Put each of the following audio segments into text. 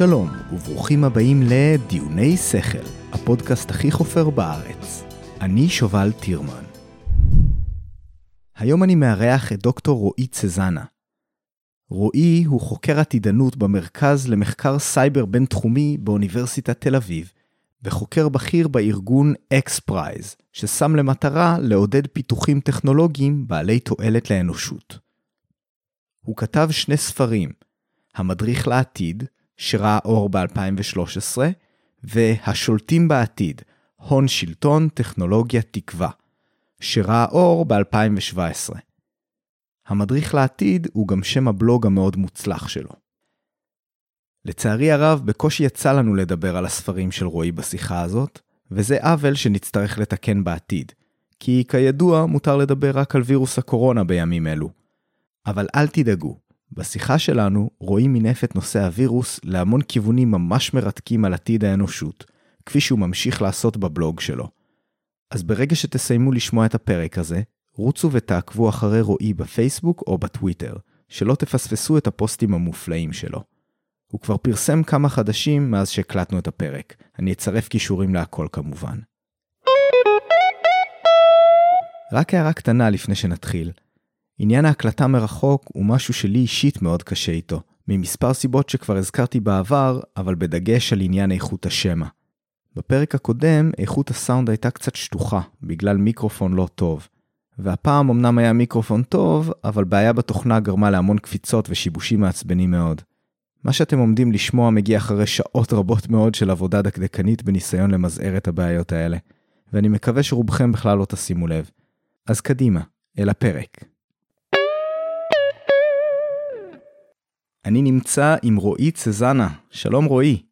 שלום, וברוכים הבאים לדיוני שכל, הפודקאסט הכי חופר בארץ. אני שובל טירמן. היום אני מארח את דוקטור רועי צזנה. רועי הוא חוקר עתידנות במרכז למחקר סייבר בינתחומי באוניברסיטת תל אביב, וחוקר בכיר בארגון XPRIZE, ששם למטרה לעודד פיתוחים טכנולוגיים בעלי תועלת לאנושות. הוא כתב שני ספרים, המדריך לעתיד, שראה אור ב-2013, והשולטים בעתיד, הון שלטון, טכנולוגיה, תקווה, שראה אור ב-2017. המדריך לעתיד הוא גם שם הבלוג המאוד מוצלח שלו. לצערי הרב, בקושי יצא לנו לדבר על הספרים של רועי בשיחה הזאת, וזה עוול שנצטרך לתקן בעתיד, כי כידוע מותר לדבר רק על וירוס הקורונה בימים אלו. אבל אל תדאגו, בשיחה שלנו רועי מינף את נושא הווירוס להמון כיוונים ממש מרתקים על עתיד האנושות, כפי שהוא ממשיך לעשות בבלוג שלו. אז ברגע שתסיימו לשמוע את הפרק הזה, רוצו ותעקבו אחרי רועי בפייסבוק או בטוויטר, שלא תפספסו את הפוסטים המופלאים שלו. הוא כבר פרסם כמה חדשים מאז שהקלטנו את הפרק, אני אצרף קישורים להכל כמובן. רק הערה קטנה לפני שנתחיל, עניין ההקלטה מרחוק הוא משהו שלי אישית מאוד קשה איתו, ממספר סיבות שכבר הזכרתי בעבר, אבל בדגש על עניין איכות השמע. בפרק הקודם, איכות הסאונד הייתה קצת שטוחה, בגלל מיקרופון לא טוב. והפעם אמנם היה מיקרופון טוב, אבל בעיה בתוכנה גרמה להמון קפיצות ושיבושים מעצבנים מאוד. מה שאתם עומדים לשמוע מגיע אחרי שעות רבות מאוד של עבודה דקדקנית בניסיון למזער את הבעיות האלה, ואני מקווה שרובכם בכלל לא תשימו לב. אז קדימה, אל הפרק. אני נמצא עם רועי צזנה. שלום רועי.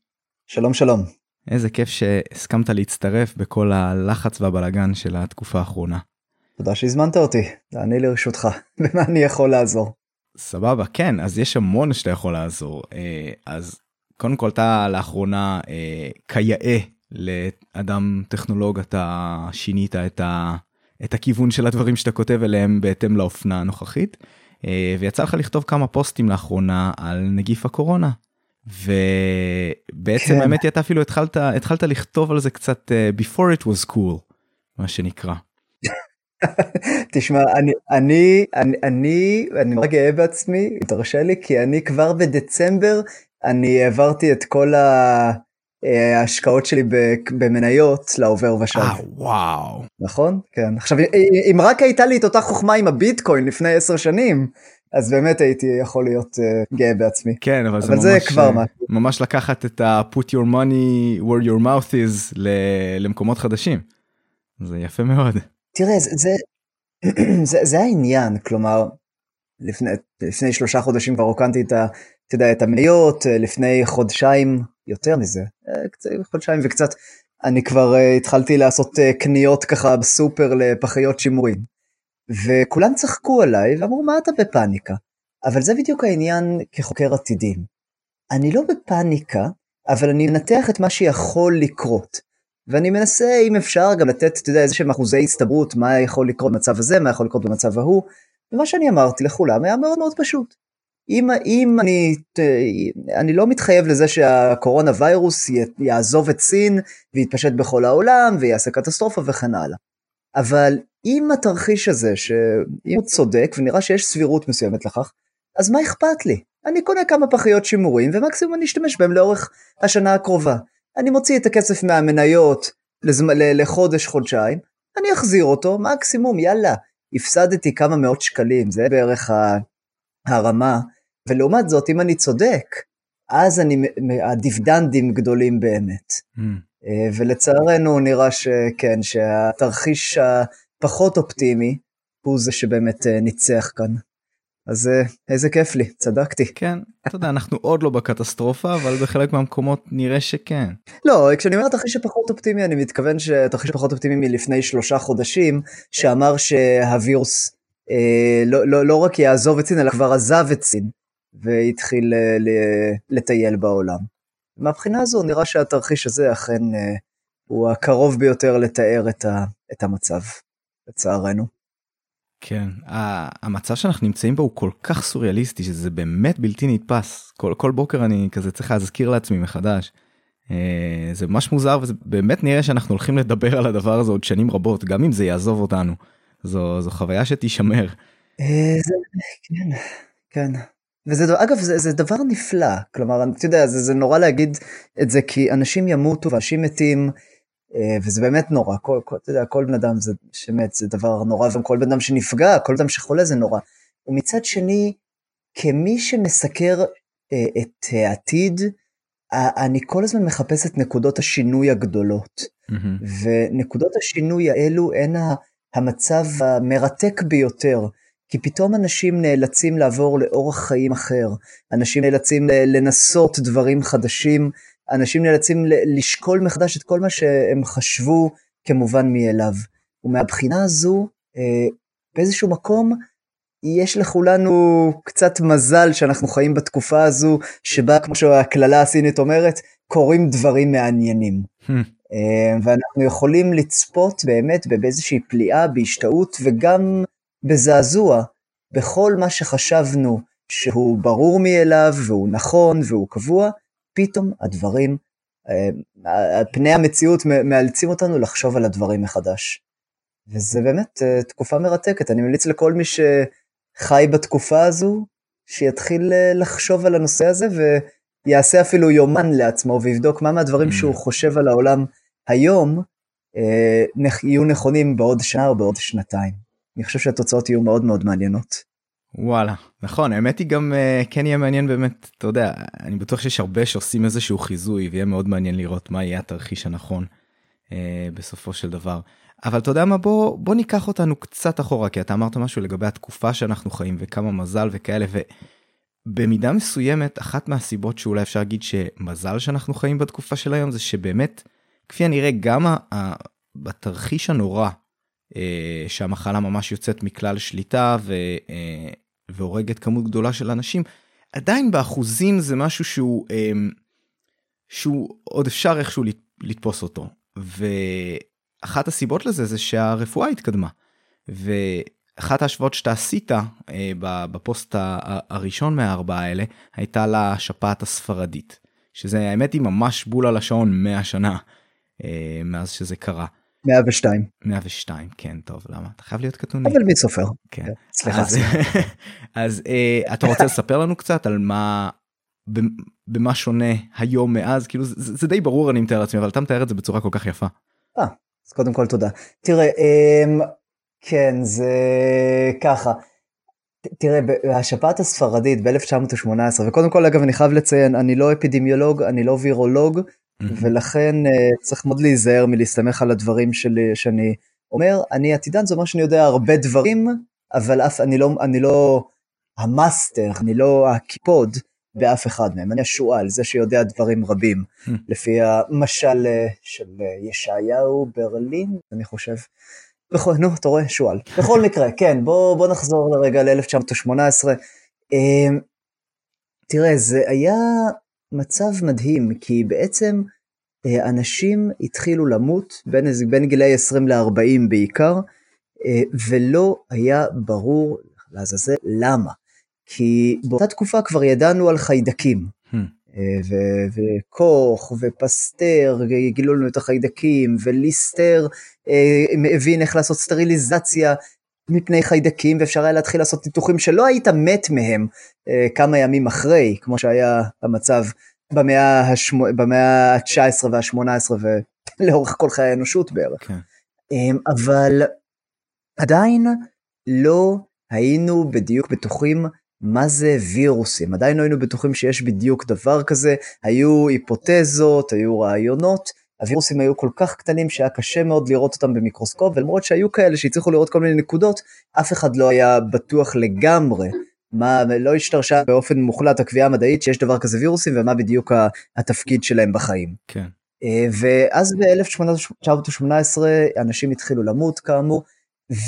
שלום שלום. איזה כיף שהסכמת להצטרף בכל הלחץ והבלגן של התקופה האחרונה. תודה שהזמנת אותי, אני לרשותך, במה אני יכול לעזור. סבבה, כן, אז יש המון שאתה יכול לעזור. אה, אז קודם כל אתה לאחרונה אה, כיאה לאדם טכנולוג, אתה שינית את, ה, את הכיוון של הדברים שאתה כותב אליהם בהתאם לאופנה הנוכחית. אה, ויצא לך לכתוב כמה פוסטים לאחרונה על נגיף הקורונה. ובעצם כן. האמת היא אתה אפילו התחלת התחלת לכתוב על זה קצת uh, before it was cool מה שנקרא. תשמע אני אני אני אני אני נורא גאה בעצמי תרשה לי כי אני כבר בדצמבר אני העברתי את כל ה... אה, ההשקעות שלי במניות לעובר ושב. אה וואו. נכון? כן. עכשיו אם רק הייתה לי את אותה חוכמה עם הביטקוין לפני עשר שנים, אז באמת הייתי יכול להיות uh, גאה בעצמי. כן אבל, אבל זה, ממש, זה כבר משהו. ממש לקחת את ה-put your money where your mouth is למקומות חדשים. זה יפה מאוד. תראה זה, זה, זה, זה העניין כלומר לפני, לפני שלושה חודשים כבר רוקנתי את, ה, אתה יודע, את המניות לפני חודשיים יותר מזה, אה, חודשיים וקצת, אני כבר uh, התחלתי לעשות uh, קניות ככה בסופר לפחיות שימורים. וכולם צחקו עליי ואמרו מה אתה בפאניקה? אבל זה בדיוק העניין כחוקר עתידים. אני לא בפאניקה, אבל אני מנתח את מה שיכול לקרות. ואני מנסה, אם אפשר, גם לתת, אתה יודע, איזה שהם אחוזי הסתברות, מה יכול לקרות במצב הזה, מה יכול לקרות במצב ההוא. ומה שאני אמרתי לכולם היה מאוד מאוד פשוט. אם, אם אני, אני לא מתחייב לזה שהקורונה ויירוס יעזוב את סין ויתפשט בכל העולם ויעשה קטסטרופה וכן הלאה. אבל אם התרחיש הזה, שאם הוא צודק ונראה שיש סבירות מסוימת לכך, אז מה אכפת לי? אני קונה כמה פחיות שימורים ומקסימום אני אשתמש בהם לאורך השנה הקרובה. אני מוציא את הכסף מהמניות לזמ... לחודש, חודשיים, אני אחזיר אותו, מקסימום, יאללה. הפסדתי כמה מאות שקלים, זה בערך הרמה ולעומת זאת, אם אני צודק, אז אני, הדיבידנדים גדולים באמת. Mm. ולצערנו נראה שכן, שהתרחיש הפחות אופטימי הוא זה שבאמת אה, ניצח כאן. אז אה, איזה כיף לי, צדקתי. כן, אתה יודע, אנחנו עוד לא בקטסטרופה, אבל בחלק מהמקומות נראה שכן. לא, כשאני אומר תרחיש הפחות אופטימי, אני מתכוון שתרחיש הפחות אופטימי מלפני שלושה חודשים, שאמר שהווירוס אה, לא, לא, לא רק יעזוב את סין, אלא כבר עזב את סין. והתחיל אה, לטייל בעולם. מהבחינה הזו נראה שהתרחיש הזה אכן אה, הוא הקרוב ביותר לתאר את, ה, את המצב, לצערנו. כן, המצב שאנחנו נמצאים בו הוא כל כך סוריאליסטי שזה באמת בלתי נתפס. כל, כל בוקר אני כזה צריך להזכיר לעצמי מחדש. אה, זה ממש מוזר וזה באמת נראה שאנחנו הולכים לדבר על הדבר הזה עוד שנים רבות, גם אם זה יעזוב אותנו. זו, זו חוויה שתישמר. זה, כן, כן. וזה אגב זה, זה דבר נפלא כלומר אתה יודע זה, זה נורא להגיד את זה כי אנשים ימותו ואנשים מתים אה, וזה באמת נורא כל, כל, אתה יודע, כל בן אדם זה שמת זה דבר נורא וכל בן אדם שנפגע כל אדם שחולה זה נורא. ומצד שני כמי שמסקר אה, את העתיד אני כל הזמן מחפש את נקודות השינוי הגדולות mm-hmm. ונקודות השינוי האלו הן המצב המרתק ביותר. כי פתאום אנשים נאלצים לעבור לאורח חיים אחר, אנשים נאלצים לנסות דברים חדשים, אנשים נאלצים לשקול מחדש את כל מה שהם חשבו כמובן מאליו. ומהבחינה הזו, אה, באיזשהו מקום, יש לכולנו קצת מזל שאנחנו חיים בתקופה הזו, שבה, כמו שהקללה הסינית אומרת, קורים דברים מעניינים. Hmm. אה, ואנחנו יכולים לצפות באמת באיזושהי פליאה, בהשתאות, וגם בזעזוע בכל מה שחשבנו שהוא ברור מאליו והוא נכון והוא קבוע, פתאום הדברים, אה, פני המציאות מאלצים אותנו לחשוב על הדברים מחדש. וזה באמת אה, תקופה מרתקת, אני ממליץ לכל מי שחי בתקופה הזו, שיתחיל אה, לחשוב על הנושא הזה ויעשה אפילו יומן לעצמו ויבדוק מה מהדברים שהוא mm. חושב על העולם היום, יהיו נכונים בעוד שנה או בעוד שנתיים. אני חושב שהתוצאות יהיו מאוד מאוד מעניינות. וואלה נכון האמת היא גם uh, כן יהיה מעניין באמת אתה יודע אני בטוח שיש הרבה שעושים איזשהו חיזוי ויהיה מאוד מעניין לראות מה יהיה התרחיש הנכון uh, בסופו של דבר. אבל אתה יודע מה בוא בוא ניקח אותנו קצת אחורה כי אתה אמרת משהו לגבי התקופה שאנחנו חיים וכמה מזל וכאלה ובמידה מסוימת אחת מהסיבות שאולי אפשר להגיד שמזל שאנחנו חיים בתקופה של היום זה שבאמת כפי הנראה גם בתרחיש הנורא שהמחלה ממש יוצאת מכלל שליטה ו, אה, והורגת כמות גדולה של אנשים, עדיין באחוזים זה משהו שהוא, אה, שהוא עוד אפשר איכשהו לתפוס אותו. ואחת הסיבות לזה זה שהרפואה התקדמה. ואחת ההשוואות שאתה עשית בפוסט הראשון מהארבעה האלה הייתה לשפעת הספרדית. שזה האמת היא ממש בול על השעון 100 שנה מאז שזה קרה. 102. 102 כן טוב למה אתה חייב להיות קטוני. אבל מי סופר? כן. כן. סליחה. אז, אז אה, אתה רוצה לספר לנו קצת על מה במה שונה היום מאז כאילו זה, זה די ברור אני מתאר לעצמי אבל אתה מתאר את זה בצורה כל כך יפה. אה, אז קודם כל תודה. תראה אמ, כן זה ככה. תראה, השפעת הספרדית ב-1918, וקודם כל אגב אני חייב לציין, אני לא אפידמיולוג, אני לא וירולוג, ולכן אה, צריך מאוד להיזהר מלהסתמך על הדברים שלי שאני אומר. אני עתידן זה אומר שאני יודע הרבה דברים, אבל אף אני לא, אני לא המאסטר, אני לא הקיפוד באף אחד מהם. אני השועל, זה שיודע דברים רבים, לפי המשל אה, של אה, ישעיהו ברלין, אני חושב. בכל, נו, אתה רואה, שועל. בכל מקרה, כן, בוא, בוא נחזור לרגע ל-1918. תראה, זה היה מצב מדהים, כי בעצם אה, אנשים התחילו למות בין, בין גילאי 20 ל-40 בעיקר, אה, ולא היה ברור לעזאזל למה. כי באותה תקופה כבר ידענו על חיידקים. Hmm. אה, וקוך ופסטר גילו לנו את החיידקים וליסטר הבין איך לעשות סטריליזציה מפני חיידקים ואפשר היה להתחיל לעשות ניתוחים שלא היית מת מהם אה, כמה ימים אחרי כמו שהיה המצב במאה, השמו, במאה ה-19 וה-18 ולאורך כל חיי האנושות בערך. כן. אמ, אבל עדיין לא היינו בדיוק בטוחים מה זה וירוסים, עדיין לא היינו בטוחים שיש בדיוק דבר כזה, היו היפותזות, היו רעיונות, הווירוסים היו כל כך קטנים שהיה קשה מאוד לראות אותם במיקרוסקופ, ולמרות שהיו כאלה שהצליחו לראות כל מיני נקודות, אף אחד לא היה בטוח לגמרי מה, לא השתרשה באופן מוחלט הקביעה המדעית שיש דבר כזה וירוסים ומה בדיוק התפקיד שלהם בחיים. כן. אה, ואז ב-1918 אנשים התחילו למות כאמור,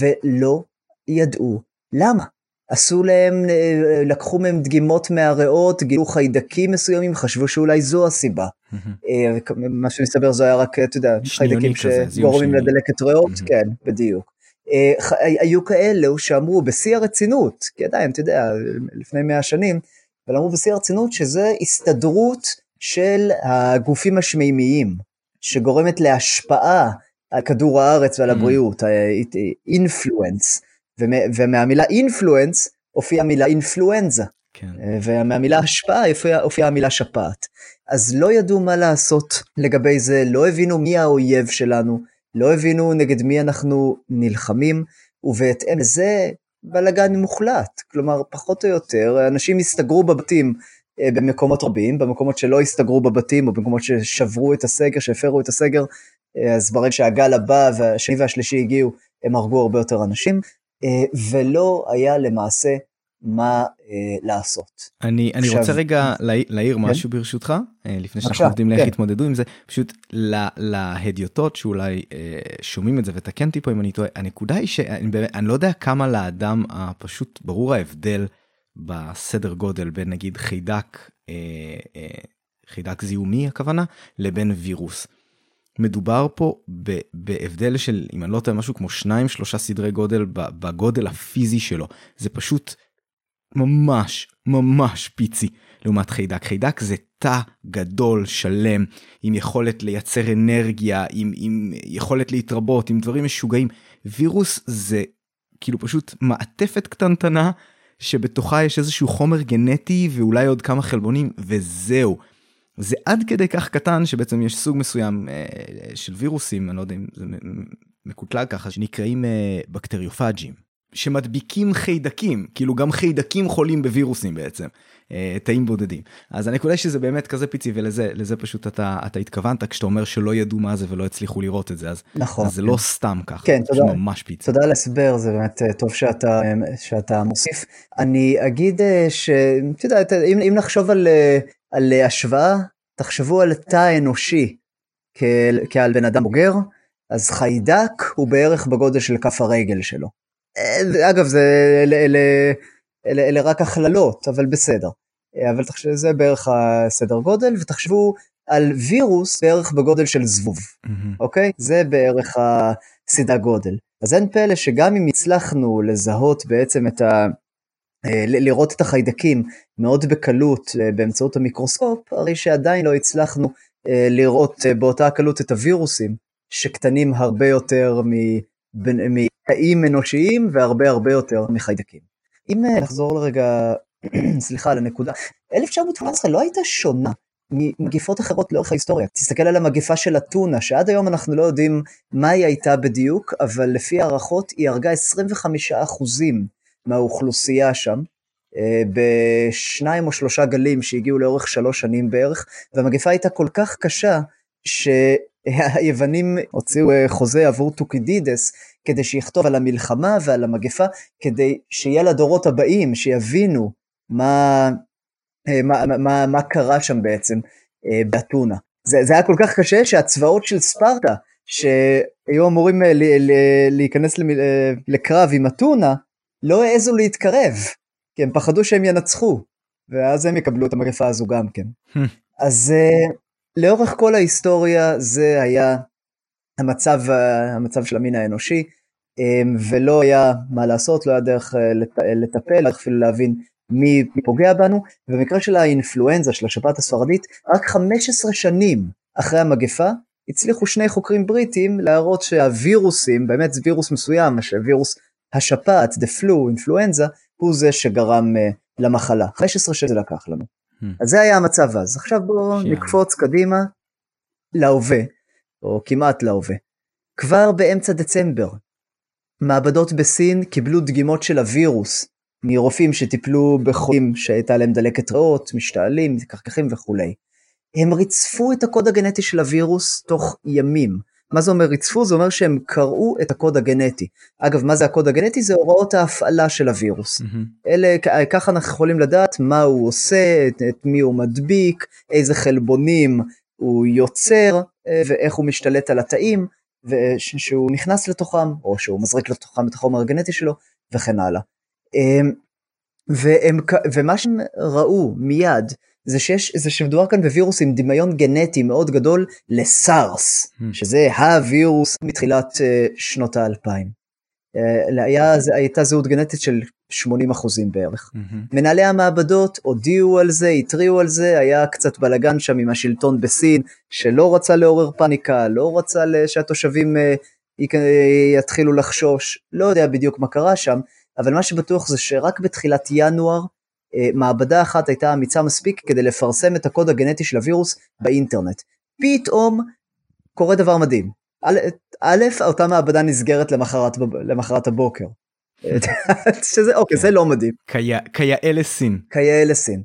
ולא ידעו למה. עשו להם, אה, לקחו מהם דגימות מהריאות, גילו חיידקים מסוימים, חשבו שאולי זו הסיבה. אה, מה שמסתבר זה היה רק, אתה יודע, חיידקים שגורמים לדלקת ריאות, כן, בדיוק. היו כאלו שאמרו בשיא הרצינות, כי עדיין, אתה יודע, לפני מאה שנים, אבל אמרו בשיא הרצינות שזה הסתדרות של הגופים השמימיים, שגורמת להשפעה על כדור הארץ ועל mm. הבריאות, אינפלואנס, ומהמילה אינפלואנס הופיעה המילה אינפלואנזה. כן. ומהמילה השפעה הופיעה הופיע המילה שפעת. אז לא ידעו מה לעשות לגבי זה, לא הבינו מי האויב שלנו, לא הבינו נגד מי אנחנו נלחמים, ובהתאם לזה בלאגן מוחלט. כלומר, פחות או יותר, אנשים הסתגרו בבתים אה, במקומות רבים, במקומות שלא הסתגרו בבתים, או במקומות ששברו את הסגר, שהפרו את הסגר, אה, אז ברגע שהגל הבא והשני והשלישי הגיעו, הם הרגו הרבה יותר אנשים, אה, ולא היה למעשה מה אה, לעשות. אני, אני עכשיו, רוצה רגע להעיר כן? משהו ברשותך, אה, לפני שאנחנו יודעים כן. איך יתמודדו עם זה, פשוט לה, להדיוטות שאולי אה, שומעים את זה ותקן אותי פה אם אני טועה, הנקודה היא שאני באמת, אני לא יודע כמה לאדם הפשוט ברור ההבדל בסדר גודל בין נגיד חיידק, אה, אה, חיידק זיהומי הכוונה, לבין וירוס. מדובר פה בהבדל של אם אני לא טועה משהו כמו שניים שלושה סדרי גודל בגודל הפיזי שלו זה פשוט ממש ממש פיצי לעומת חיידק. חיידק זה תא גדול שלם עם יכולת לייצר אנרגיה, עם, עם יכולת להתרבות, עם דברים משוגעים. וירוס זה כאילו פשוט מעטפת קטנטנה שבתוכה יש איזשהו חומר גנטי ואולי עוד כמה חלבונים וזהו. זה עד כדי כך קטן שבעצם יש סוג מסוים אה, של וירוסים, אני לא יודע אם זה מקוטלג ככה, שנקראים אה, בקטריופאג'ים. שמדביקים חיידקים, כאילו גם חיידקים חולים בווירוסים בעצם, אה, תאים בודדים. אז הנקודה שזה באמת כזה פיצי ולזה לזה פשוט אתה, אתה התכוונת כשאתה אומר שלא ידעו מה זה ולא הצליחו לראות את זה, אז, נכון. אז זה לא סתם ככה, כן, תודה, ממש פיצי. תודה על הסבר, זה באמת אה, טוב שאתה, אה, שאתה מוסיף. אני אגיד שאתה יודע, אם, אם נחשוב על, על השוואה, תחשבו על תא אנושי כעל בן אדם בוגר, אז חיידק הוא בערך בגודל של כף הרגל שלו. אה, אגב זה אלה, אלה, אלה, אלה רק הכללות אבל בסדר. אה, אבל תחשבו זה בערך הסדר גודל ותחשבו על וירוס בערך בגודל של זבוב mm-hmm. אוקיי? זה בערך הסדר גודל. אז אין פלא שגם אם הצלחנו לזהות בעצם את ה... אה, לראות את החיידקים מאוד בקלות באמצעות המיקרוסקופ הרי שעדיין לא הצלחנו לראות באותה הקלות את הווירוסים שקטנים הרבה יותר מתאים אנושיים והרבה הרבה יותר מחיידקים. אם אה, נחזור לרגע, סליחה, לנקודה, 1918 לא הייתה שונה ממגיפות אחרות לאורך ההיסטוריה. תסתכל על המגפה של אתונה, שעד היום אנחנו לא יודעים מה היא הייתה בדיוק, אבל לפי הערכות היא הרגה 25% מהאוכלוסייה שם, אה, בשניים או שלושה גלים שהגיעו לאורך שלוש שנים בערך, והמגפה הייתה כל כך קשה, ש... היוונים הוציאו אה, חוזה עבור טוקידידס כדי שיכתוב על המלחמה ועל המגפה, כדי שיהיה לדורות הבאים, שיבינו מה, אה, מה, מה, מה קרה שם בעצם אה, באתונה. זה, זה היה כל כך קשה שהצבאות של ספרטה, שהיו אמורים ל, ל, להיכנס לקרב עם אתונה, לא העזו להתקרב, כי הם פחדו שהם ינצחו, ואז הם יקבלו את המגפה הזו גם כן. אז לאורך כל ההיסטוריה זה היה המצב, המצב של המין האנושי, אמ, ולא היה מה לעשות, לא היה דרך אה, לטפל, דרך אפילו להבין מי פוגע בנו. במקרה של האינפלואנזה, של השפעת הספרדית, רק 15 שנים אחרי המגפה, הצליחו שני חוקרים בריטים להראות שהווירוסים, באמת זה וירוס מסוים, שווירוס השפעת, the flu, אינפלואנזה, הוא זה שגרם למחלה. 15 שנים זה לקח לנו. Hmm. אז זה היה המצב אז. עכשיו בואו נקפוץ קדימה להווה, או כמעט להווה. כבר באמצע דצמבר, מעבדות בסין קיבלו דגימות של הווירוס מרופאים שטיפלו בחולים שהייתה להם דלקת ריאות, משתעלים, קרקחים וכולי. הם ריצפו את הקוד הגנטי של הווירוס תוך ימים. מה זה אומר ריצפו? זה אומר שהם קראו את הקוד הגנטי. אגב, מה זה הקוד הגנטי? זה הוראות ההפעלה של הווירוס. Mm-hmm. אלה, ככה אנחנו יכולים לדעת מה הוא עושה, את, את מי הוא מדביק, איזה חלבונים הוא יוצר, אה, ואיך הוא משתלט על התאים, ושהוא נכנס לתוכם, או שהוא מזריק לתוכם את החומר הגנטי שלו, וכן הלאה. אמ, והם, ומה שהם ראו מיד, זה שיש, זה שמדובר כאן בווירוס עם דמיון גנטי מאוד גדול לסארס, mm. שזה הווירוס מתחילת uh, שנות האלפיים. אה, היה, הייתה זהות גנטית של 80 אחוזים בערך. Mm-hmm. מנהלי המעבדות הודיעו על זה, התריעו על זה, היה קצת בלאגן שם עם השלטון בסין, שלא רצה לעורר פאניקה, לא רצה שהתושבים אה, יתחילו לחשוש, לא יודע בדיוק מה קרה שם, אבל מה שבטוח זה שרק בתחילת ינואר, מעבדה אחת הייתה אמיצה מספיק כדי לפרסם את הקוד הגנטי של הווירוס באינטרנט. פתאום קורה דבר מדהים. א', אותה מעבדה נסגרת למחרת, למחרת הבוקר. שזה אוקיי זה לא מדהים. כיאה לסין. כיאה לסין.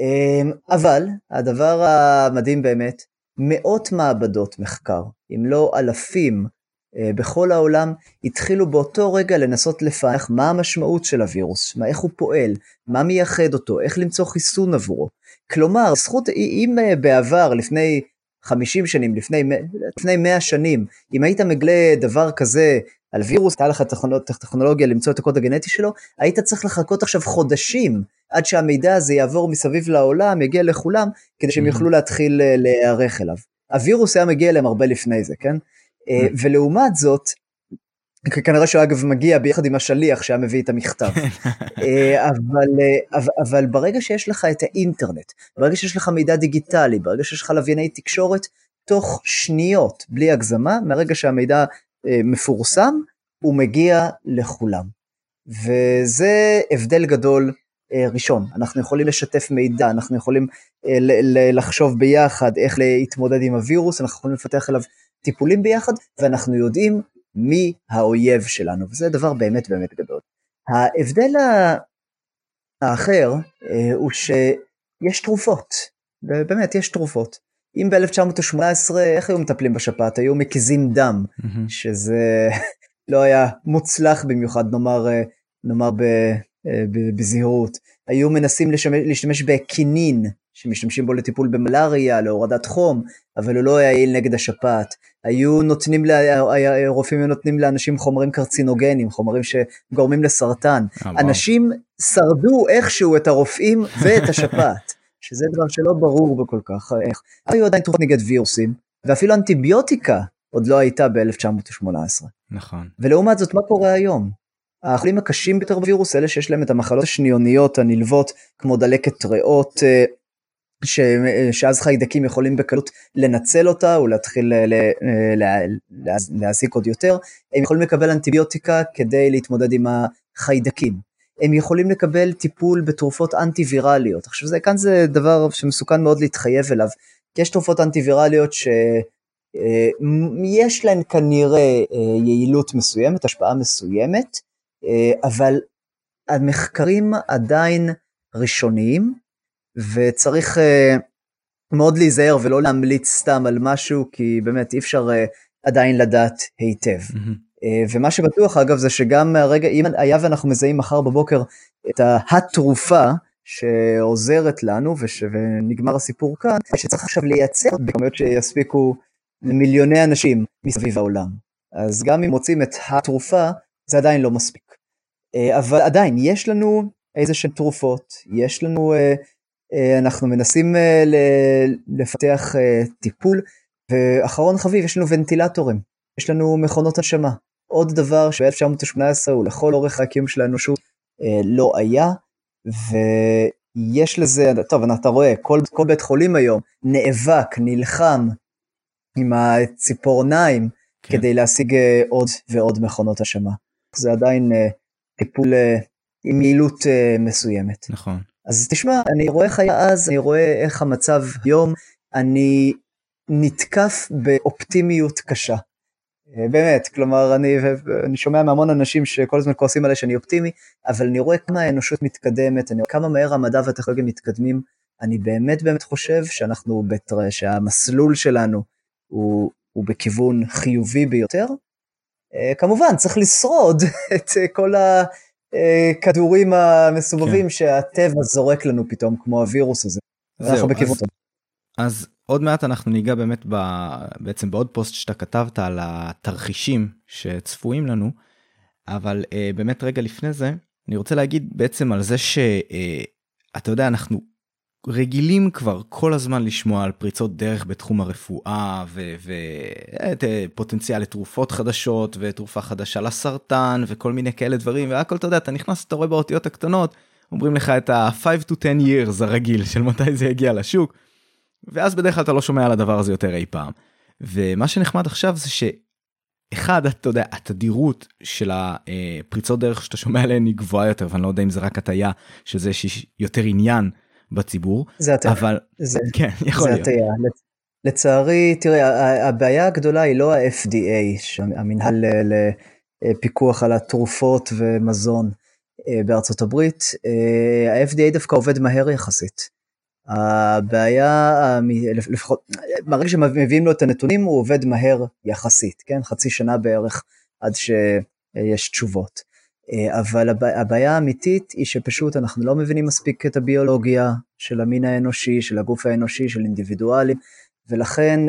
אמ, אבל הדבר המדהים באמת, מאות מעבדות מחקר, אם לא אלפים אה, בכל העולם, התחילו באותו רגע לנסות לפענח מה המשמעות של הווירוס, מה, איך הוא פועל, מה מייחד אותו, איך למצוא חיסון עבורו. כלומר, זכות, אם אה, בעבר, לפני 50 שנים, לפני, לפני 100 שנים, אם היית מגלה דבר כזה על וירוס, הייתה לך טכנולוגיה למצוא את הקוד הגנטי שלו, היית צריך לחכות עכשיו חודשים עד שהמידע הזה יעבור מסביב לעולם, יגיע לכולם, כדי שהם יוכלו להתחיל אה, להיערך אליו. הווירוס היה מגיע אליהם הרבה לפני זה, כן? אה, ולעומת זאת, כנראה שהוא אגב מגיע ביחד עם השליח שהיה מביא את המכתב. אה, אבל, אבל, אבל ברגע שיש לך את האינטרנט, ברגע שיש לך מידע דיגיטלי, ברגע שיש לך לווייני תקשורת, תוך שניות, בלי הגזמה, מהרגע שהמידע אה, מפורסם, הוא מגיע לכולם. וזה הבדל גדול אה, ראשון. אנחנו יכולים לשתף מידע, אנחנו יכולים אה, לחשוב ביחד איך להתמודד עם הווירוס, אנחנו יכולים לפתח אליו טיפולים ביחד, ואנחנו יודעים מי האויב שלנו, וזה דבר באמת באמת גדול. ההבדל האחר הוא שיש תרופות, באמת יש תרופות. אם ב-1918, איך היו מטפלים בשפעת? היו מקיזים דם, mm-hmm. שזה לא היה מוצלח במיוחד, נאמר, אה, נאמר ב, אה, ב, בזהירות. היו מנסים לשמש, להשתמש בקינין, שמשתמשים בו לטיפול במלאריה, להורדת חום, אבל הוא לא יעיל נגד השפעת. היו נותנים, רופאים היו נותנים לאנשים חומרים קרצינוגנים, חומרים שגורמים לסרטן. Oh, אנשים. שרדו איכשהו את הרופאים ואת השפעת. שזה דבר שלא ברור בכל כך איך. היו עדיין תרופות נגד וירוסים, ואפילו אנטיביוטיקה עוד לא הייתה ב-1918. נכון. ולעומת זאת, מה קורה היום? החולים הקשים ביותר בווירוס, אלה שיש להם את המחלות השניוניות הנלוות, כמו דלקת ריאות, אה, ש... שאז חיידקים יכולים בקלות לנצל אותה ולהתחיל ל... ל... להזיק עוד יותר, הם יכולים לקבל אנטיביוטיקה כדי להתמודד עם החיידקים. הם יכולים לקבל טיפול בתרופות אנטי-ויראליות. עכשיו זה, כאן זה דבר שמסוכן מאוד להתחייב אליו, כי יש תרופות אנטי-ויראליות שיש אה, להן כנראה אה, יעילות מסוימת, השפעה מסוימת, אה, אבל המחקרים עדיין ראשוניים, וצריך מאוד להיזהר ולא להמליץ סתם על משהו, כי באמת אי אפשר עדיין לדעת היטב. אה, ומה שבטוח אגב זה שגם מהרגע, אם היה ואנחנו מזהים מחר בבוקר את התרופה שעוזרת לנו וש, ונגמר הסיפור כאן, שצריך עכשיו לייצר בכמויות שיספיקו למיליוני אנשים מסביב העולם. אז גם אם מוצאים את התרופה, זה עדיין לא מספיק. אה, אבל עדיין, יש לנו איזה שהן תרופות, יש לנו, אה, אנחנו מנסים לפתח טיפול, ואחרון חביב, יש לנו ונטילטורים, יש לנו מכונות הנשמה. עוד דבר שב-1918 הוא לכל אורך הקיום של האנושות אה, לא היה, ויש לזה, טוב, אתה רואה, כל, כל בית חולים היום נאבק, נלחם עם הציפורניים כן. כדי להשיג אה, עוד ועוד מכונות השמה. זה עדיין אה, טיפול אה, עם יעילות אה, מסוימת. נכון. אז תשמע, אני רואה איך היה אז, אני רואה איך המצב היום, אני נתקף באופטימיות קשה. אה, באמת, כלומר, אני, אני שומע מהמון אנשים שכל הזמן כועסים עליי שאני אופטימי, אבל אני רואה כמה האנושות מתקדמת, אני רואה כמה מהר המדע והטכנולוגיה מתקדמים, אני באמת באמת חושב שאנחנו, בתר... שהמסלול שלנו הוא, הוא בכיוון חיובי ביותר. אה, כמובן, צריך לשרוד את כל הכדורים המסובבים כן. שהטבע זורק לנו פתאום, כמו הווירוס הזה. זהו, אז, אז עוד מעט אנחנו ניגע באמת ב, בעצם בעוד פוסט שאתה כתבת על התרחישים שצפויים לנו, אבל uh, באמת רגע לפני זה, אני רוצה להגיד בעצם על זה שאתה אה, יודע, אנחנו רגילים כבר כל הזמן לשמוע על פריצות דרך בתחום הרפואה ופוטנציאל לתרופות חדשות ותרופה חדשה לסרטן וכל מיני כאלה דברים והכל אתה יודע אתה נכנס אתה רואה באותיות הקטנות אומרים לך את ה-5 to 10 years הרגיל של מתי זה יגיע לשוק. ואז בדרך כלל אתה לא שומע על הדבר הזה יותר אי פעם. ומה שנחמד עכשיו זה שאחד אתה יודע התדירות של הפריצות דרך שאתה שומע עליהן היא גבוהה יותר ואני לא יודע אם זה רק הטיה שזה שיש יותר עניין בציבור זה הטיה אבל זה, כן יכול זה להיות הטיה. לצערי תראה הבעיה הגדולה היא לא ה-FDA המנהל לפיקוח על התרופות ומזון אה, בארצות הברית אה, ה-FDA דווקא עובד מהר יחסית. הבעיה, לפחות, ברגע שמביאים לו את הנתונים הוא עובד מהר יחסית, כן? חצי שנה בערך עד שיש תשובות. אבל הבעיה האמיתית היא שפשוט אנחנו לא מבינים מספיק את הביולוגיה של המין האנושי, של הגוף האנושי, של אינדיבידואלים, ולכן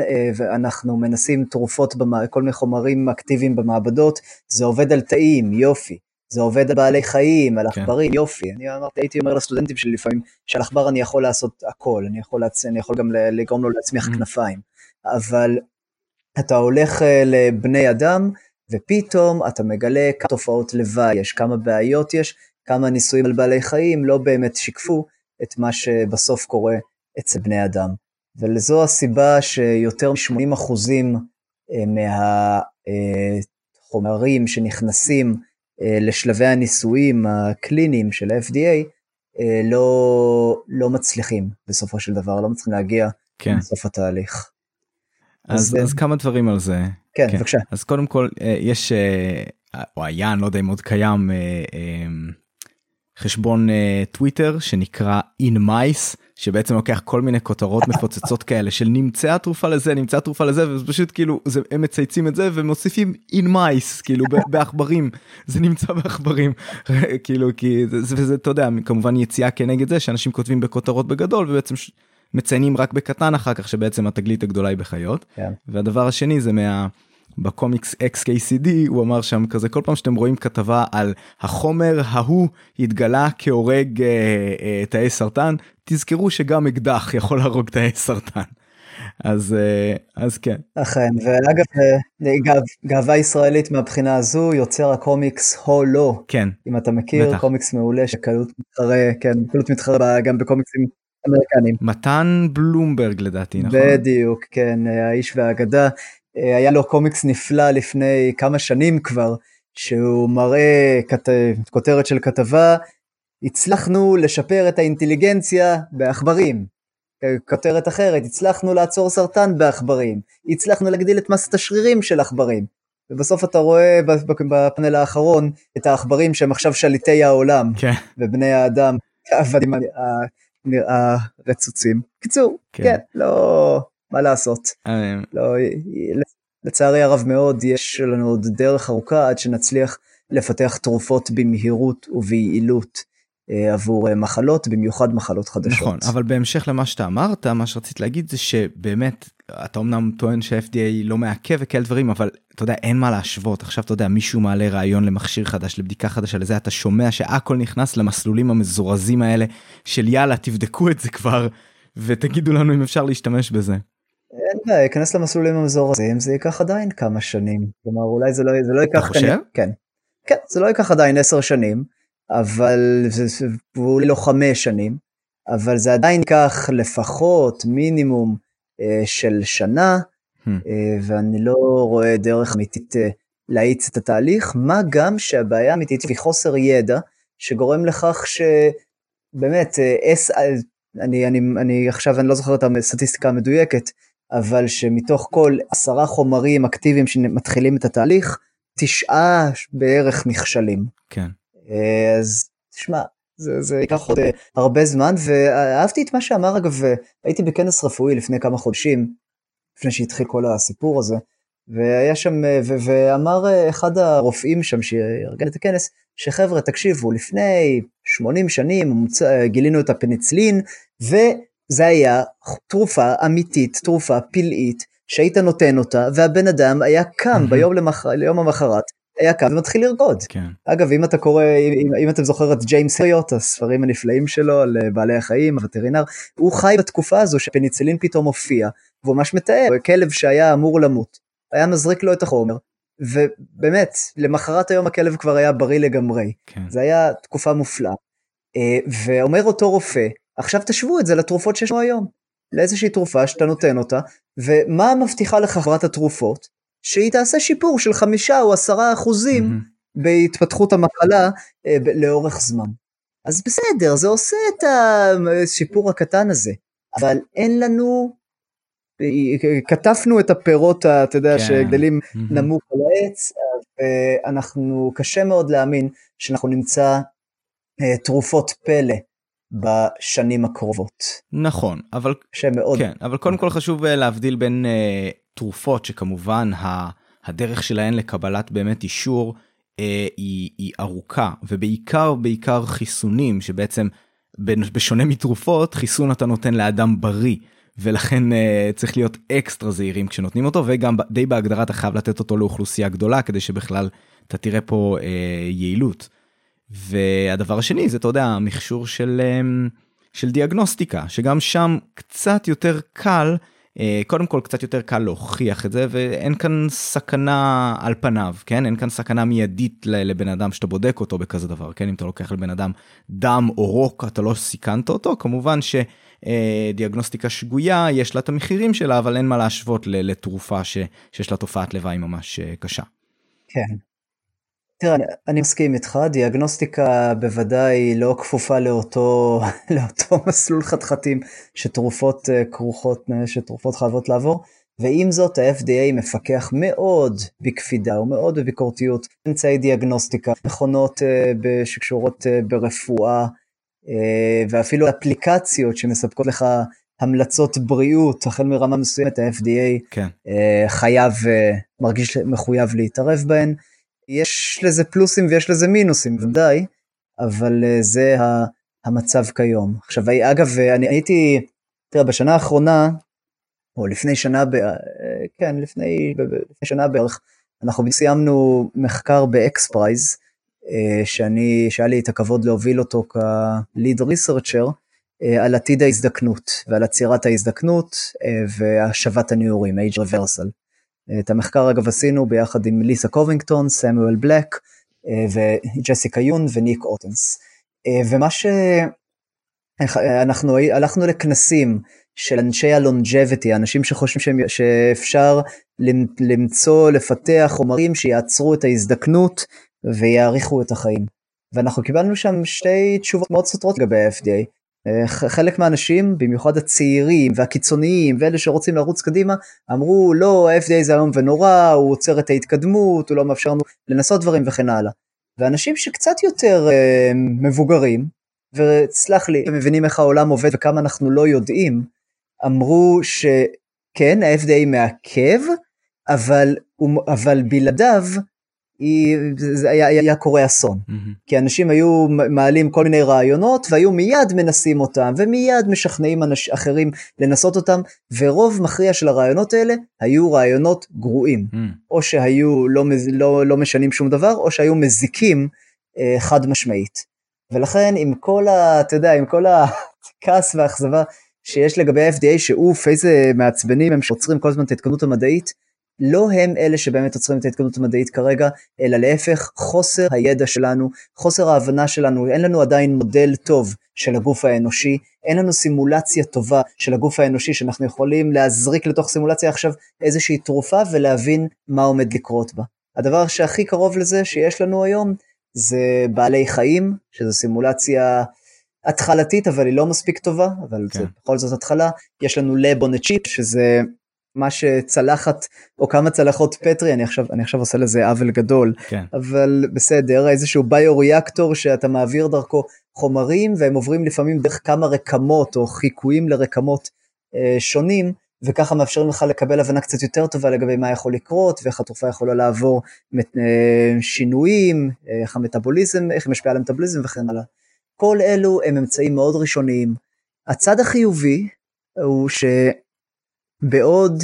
אנחנו מנסים תרופות, כל מיני חומרים אקטיביים במעבדות, זה עובד על תאים, יופי. זה עובד על בעלי חיים, על כן. עכברים, כן. יופי. אני אמרתי, הייתי אומר לסטודנטים שלי לפעמים, שעל עכבר אני יכול לעשות הכל, אני יכול, להצ... אני יכול גם לגרום לו להצמיח mm. כנפיים. אבל אתה הולך אה, לבני אדם, ופתאום אתה מגלה כמה תופעות לוואי יש, כמה בעיות יש, כמה ניסויים על בעלי חיים לא באמת שיקפו את מה שבסוף קורה אצל בני אדם. וזו הסיבה שיותר מ-80% אה, מהחומרים אה, שנכנסים אה, לשלבי הניסויים הקליניים של ה-FDA לא, לא מצליחים בסופו של דבר, לא מצליחים להגיע כן. לסוף התהליך. אז, אז, אז כמה דברים על זה. כן, כן, בבקשה. אז קודם כל אה, יש, או היה, אני לא יודע אם עוד קיים, חשבון טוויטר שנקרא InMice. שבעצם לוקח כל מיני כותרות מפוצצות כאלה של נמצאה תרופה לזה נמצאה תרופה לזה וזה פשוט כאילו זה הם מצייצים את זה ומוסיפים in mice כאילו בעכברים זה נמצא בעכברים כאילו כי זה וזה אתה יודע כמובן יציאה כנגד זה שאנשים כותבים בכותרות בגדול ובעצם מציינים רק בקטן אחר כך שבעצם התגלית הגדולה היא בחיות כן. והדבר השני זה מה. בקומיקס XKCD הוא אמר שם כזה כל פעם שאתם רואים כתבה על החומר ההוא התגלה כהורג אה, אה, תאי סרטן תזכרו שגם אקדח יכול להרוג תאי סרטן. אז אה, אז כן. אכן ואגב אה, גאו, גאווה ישראלית מהבחינה הזו יוצר הקומיקס הולו כן אם אתה מכיר בטח. קומיקס מעולה שקלות מתחרה כן קלות מתחרה גם בקומיקסים אמריקנים. מתן בלומברג לדעתי נכון? בדיוק כן האיש והאגדה היה לו קומיקס נפלא לפני כמה שנים כבר, שהוא מראה כת... כותרת של כתבה, הצלחנו לשפר את האינטליגנציה בעכברים. כותרת אחרת, הצלחנו לעצור סרטן בעכברים, הצלחנו להגדיל את מסת השרירים של עכברים. ובסוף אתה רואה בפאנל האחרון את העכברים שהם עכשיו שליטי העולם, כן. ובני האדם, העבדים הרצוצים. קיצור, כן, כן לא, מה לעשות. אה, לא, לצערי הרב מאוד יש לנו עוד דרך ארוכה עד שנצליח לפתח תרופות במהירות וביעילות אה, עבור אה, מחלות, במיוחד מחלות חדשות. נכון, אבל בהמשך למה שאתה אמרת, מה שרציתי להגיד זה שבאמת, אתה אמנם טוען שה-FDA לא מעכב וכאלה דברים, אבל אתה יודע, אין מה להשוות. עכשיו אתה יודע, מישהו מעלה רעיון למכשיר חדש, לבדיקה חדשה, לזה אתה שומע שהכל נכנס למסלולים המזורזים האלה של יאללה, תבדקו את זה כבר, ותגידו לנו אם אפשר להשתמש בזה. אין בעיה, ייכנס למסלולים המזורזים, זה ייקח עדיין כמה שנים. כלומר, אולי זה לא, זה לא ייקח... אתה חושב? כן. כן, זה לא ייקח עדיין עשר שנים, אבל זה אולי לא חמש שנים, אבל זה עדיין ייקח לפחות מינימום של שנה, hmm. אה, ואני לא רואה דרך אמיתית אה, להאיץ את התהליך, מה גם שהבעיה האמיתית היא חוסר ידע, שגורם לכך שבאמת, אה, אס, אה, אני, אני, אני עכשיו אני לא זוכר את הסטטיסטיקה המדויקת, אבל שמתוך כל עשרה חומרים אקטיביים שמתחילים את התהליך, תשעה בערך נכשלים. כן. אה, אז תשמע, זה, זה ייקח עוד אה, הרבה זמן, ואהבתי את מה שאמר אגב, הייתי בכנס רפואי לפני כמה חודשים, לפני שהתחיל כל הסיפור הזה, והיה שם, אה, ו- ואמר אחד הרופאים שם שארגן את הכנס, שחבר'ה תקשיבו, לפני 80 שנים גילינו את הפניצלין, ו... זה היה תרופה אמיתית, תרופה פלאית, שהיית נותן אותה, והבן אדם היה קם ביום למח... ליום המחרת, היה קם ומתחיל לרקוד. כן. אגב, אם אתה קורא, אם, אם אתם זוכר את ג'יימס הריוט, הספרים הנפלאים שלו על אה, בעלי החיים, הווטרינר, הוא חי בתקופה הזו שפניצילין פתאום הופיע, והוא ממש מתאר, כלב שהיה אמור למות, היה מזריק לו את החומר, ובאמת, למחרת היום הכלב כבר היה בריא לגמרי. כן. זה היה תקופה מופלאה. אה, ואומר אותו רופא, עכשיו תשוו את זה לתרופות שיש לנו היום. לאיזושהי תרופה שאתה נותן אותה, ומה מבטיחה לך חברת התרופות? שהיא תעשה שיפור של חמישה או עשרה אחוזים מהמם. בהתפתחות המחלה אה, ב- לאורך זמן. אז בסדר, זה עושה את השיפור הקטן הזה, אבל אין לנו, אה, כתפנו את הפירות, אתה יודע, כן. שגדלים מהמם. נמוך על העץ, ואנחנו, קשה מאוד להאמין שאנחנו נמצא אה, תרופות פלא בשנים הקרובות. נכון, אבל קשה מאוד. כן, אבל קודם כל חשוב אה, להבדיל בין אה, תרופות שכמובן הדרך שלהן לקבלת באמת אישור אה, היא, היא ארוכה ובעיקר בעיקר חיסונים שבעצם בשונה מתרופות חיסון אתה נותן לאדם בריא ולכן אה, צריך להיות אקסטרה זהירים כשנותנים אותו וגם די בהגדרה אתה חייב לתת אותו לאוכלוסייה גדולה כדי שבכלל אתה תראה פה אה, יעילות. והדבר השני זה אתה יודע מכשור של אמ, של דיאגנוסטיקה שגם שם קצת יותר קל קודם כל קצת יותר קל להוכיח את זה ואין כאן סכנה על פניו כן אין כאן סכנה מיידית לבן אדם שאתה בודק אותו בכזה דבר כן אם אתה לוקח לבן אדם דם או רוק אתה לא סיכנת אותו כמובן שדיאגנוסטיקה שגויה יש לה את המחירים שלה אבל אין מה להשוות לתרופה ש, שיש לה תופעת לוואי ממש אה, קשה. כן. תראה, אני, אני מסכים איתך, דיאגנוסטיקה בוודאי לא כפופה לאותו, לאותו מסלול חתחתים שתרופות אה, כרוכות, אה, שתרופות חייבות לעבור, ועם זאת ה-FDA מפקח מאוד בקפידה ומאוד בביקורתיות אמצעי דיאגנוסטיקה, מכונות אה, שקשורות אה, ברפואה, אה, ואפילו אפליקציות שמספקות לך המלצות בריאות, החל מרמה מסוימת ה-FDA כן חייב, מרגיש מחויב להתערב בהן. יש לזה פלוסים ויש לזה מינוסים, ודאי, אבל אה, זה המצב כיום. עכשיו, אגב, אה, אני הייתי, תראה, בשנה האחרונה, או לפני שנה, ב- אה, כן, לפני, לפני שנה בערך, אנחנו סיימנו מחקר ב-XPRIZE, אה, שאני, שהיה לי את הכבוד להוביל אותו כליד ריסרצ'ר, אה, על עתיד ההזדקנות ועל עצירת ההזדקנות אה, והשבת הנעורים, age reversal. אה, את המחקר אגב עשינו ביחד עם ליסה קובינגטון, סמואל בלק אה, וג'סיקה יון וניק אוטנס. אה, ומה ש... איך- אנחנו הלכנו לכנסים של אנשי הלונג'ביטי, אנשים שחושבים שהם, שאפשר למ- למצוא, לפתח חומרים שיעצרו את ההזדקנות ויאריכו את החיים. ואנחנו קיבלנו שם שתי תשובות מאוד סותרות לגבי ה-FDA. אה, חלק מהאנשים, במיוחד הצעירים והקיצוניים ואלה שרוצים לרוץ קדימה, אמרו לא, ה-FDA זה איום ונורא, הוא עוצר את ההתקדמות, הוא לא מאפשר לנו לנסות דברים וכן הלאה. ואנשים שקצת יותר אה, מבוגרים, וסלח לי, הם מבינים איך העולם עובד וכמה אנחנו לא יודעים, אמרו שכן, ה-FDA מעכב, אבל, אבל בלעדיו היא, זה היה, היה קורה אסון. מהמם. כי אנשים היו מעלים כל מיני רעיונות והיו מיד מנסים אותם ומיד משכנעים אנש, אחרים לנסות אותם ורוב מכריע של הרעיונות האלה היו רעיונות גרועים מהמם. או שהיו לא, לא, לא משנים שום דבר או שהיו מזיקים אה, חד משמעית. ולכן עם כל ה... אתה יודע עם כל הכעס והאכזבה שיש לגבי ה-FDA שאוף איזה מעצבנים הם שעוצרים כל הזמן את ההתקדמות המדעית לא הם אלה שבאמת עוצרים את ההתקדמות המדעית כרגע, אלא להפך, חוסר הידע שלנו, חוסר ההבנה שלנו, אין לנו עדיין מודל טוב של הגוף האנושי, אין לנו סימולציה טובה של הגוף האנושי שאנחנו יכולים להזריק לתוך סימולציה עכשיו איזושהי תרופה ולהבין מה עומד לקרות בה. הדבר שהכי קרוב לזה שיש לנו היום זה בעלי חיים, שזו סימולציה התחלתית אבל היא לא מספיק טובה, אבל כן. זה בכל זאת התחלה. יש לנו לב on a chip שזה מה שצלחת או כמה צלחות פטרי, אני עכשיו, אני עכשיו עושה לזה עוול גדול, כן אבל בסדר, איזשהו ביוריאקטור שאתה מעביר דרכו חומרים והם עוברים לפעמים דרך כמה רקמות או חיקויים לרקמות אה, שונים, וככה מאפשרים לך לקבל הבנה קצת יותר טובה לגבי מה יכול לקרות ואיך התרופה יכולה לעבור מת- אה, שינויים, אה, איך המטאבוליזם, איך היא משפיעה על המטאבוליזם וכן הלאה. כל אלו הם אמצעים מאוד ראשוניים. הצד החיובי הוא שבעוד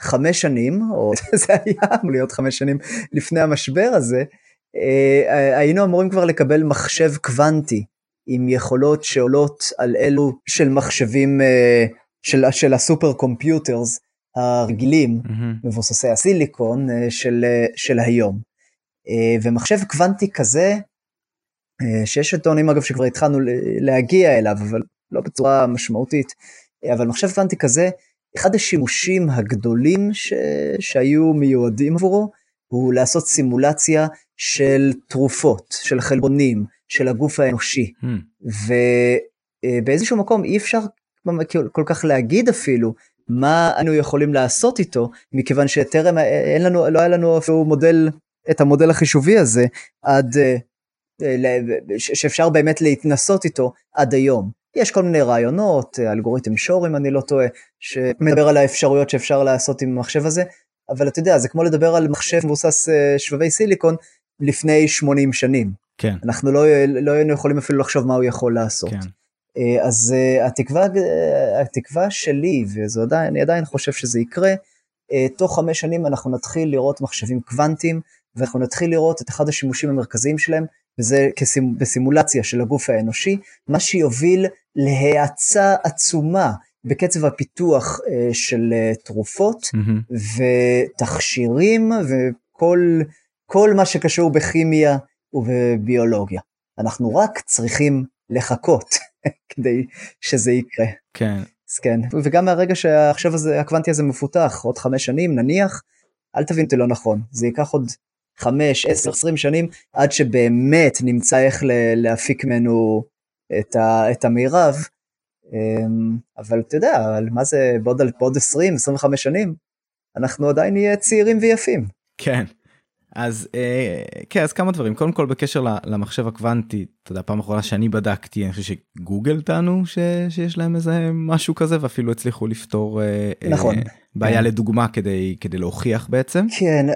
חמש שנים, או זה היה אמור להיות חמש שנים לפני המשבר הזה, אה, היינו אמורים כבר לקבל מחשב קוונטי עם יכולות שעולות על אלו של מחשבים אה, של, של הסופר קומפיוטרס הרגילים, mm-hmm. מבוססי הסיליקון אה, של, של היום. ומחשב קוונטי כזה, שיש טוענים אגב שכבר התחלנו להגיע אליו, אבל לא בצורה משמעותית, אבל מחשב קוונטי כזה, אחד השימושים הגדולים ש... שהיו מיועדים עבורו, הוא לעשות סימולציה של תרופות, של חלבונים, של הגוף האנושי. Mm. ובאיזשהו מקום אי אפשר כל כך להגיד אפילו מה אנו יכולים לעשות איתו, מכיוון שטרם אין לנו, לא היה לנו אפילו מודל, את המודל החישובי הזה עד, אה, שאפשר באמת להתנסות איתו עד היום. יש כל מיני רעיונות, אלגוריתם שור אם אני לא טועה, שמדבר על האפשרויות שאפשר לעשות עם המחשב הזה, אבל אתה יודע, זה כמו לדבר על מחשב מבוסס אה, שבבי סיליקון לפני 80 שנים. כן. אנחנו לא, לא היינו יכולים אפילו לחשוב מה הוא יכול לעשות. כן. אה, אז אה, התקווה, התקווה שלי, ואני עדיין חושב שזה יקרה, תוך חמש שנים אנחנו נתחיל לראות מחשבים קוונטיים, ואנחנו נתחיל לראות את אחד השימושים המרכזיים שלהם, וזה בסימולציה של הגוף האנושי, מה שיוביל להאצה עצומה בקצב הפיתוח uh, של uh, תרופות mm-hmm. ותכשירים וכל כל מה שקשור בכימיה ובביולוגיה. אנחנו רק צריכים לחכות כדי שזה יקרה. כן. אז כן, וגם מהרגע שהעכשיו הזה, הקוונטי הזה מפותח, עוד חמש שנים נניח, אל תבין אותי לא נכון, זה ייקח עוד חמש, עשר, עשרים שנים עד שבאמת נמצא איך להפיק ממנו את, ה, את המירב. אמ, אבל אתה יודע, מה זה בעוד, בעוד 20, 25 שנים, אנחנו עדיין נהיה צעירים ויפים. כן. אז אה, כן אז כמה דברים קודם כל בקשר למחשב הקוונטי אתה יודע פעם אחרונה שאני בדקתי אני חושב שגוגל טענו ש, שיש להם איזה משהו כזה ואפילו הצליחו לפתור אה, נכון בעיה כן. לדוגמה כדי כדי להוכיח בעצם כן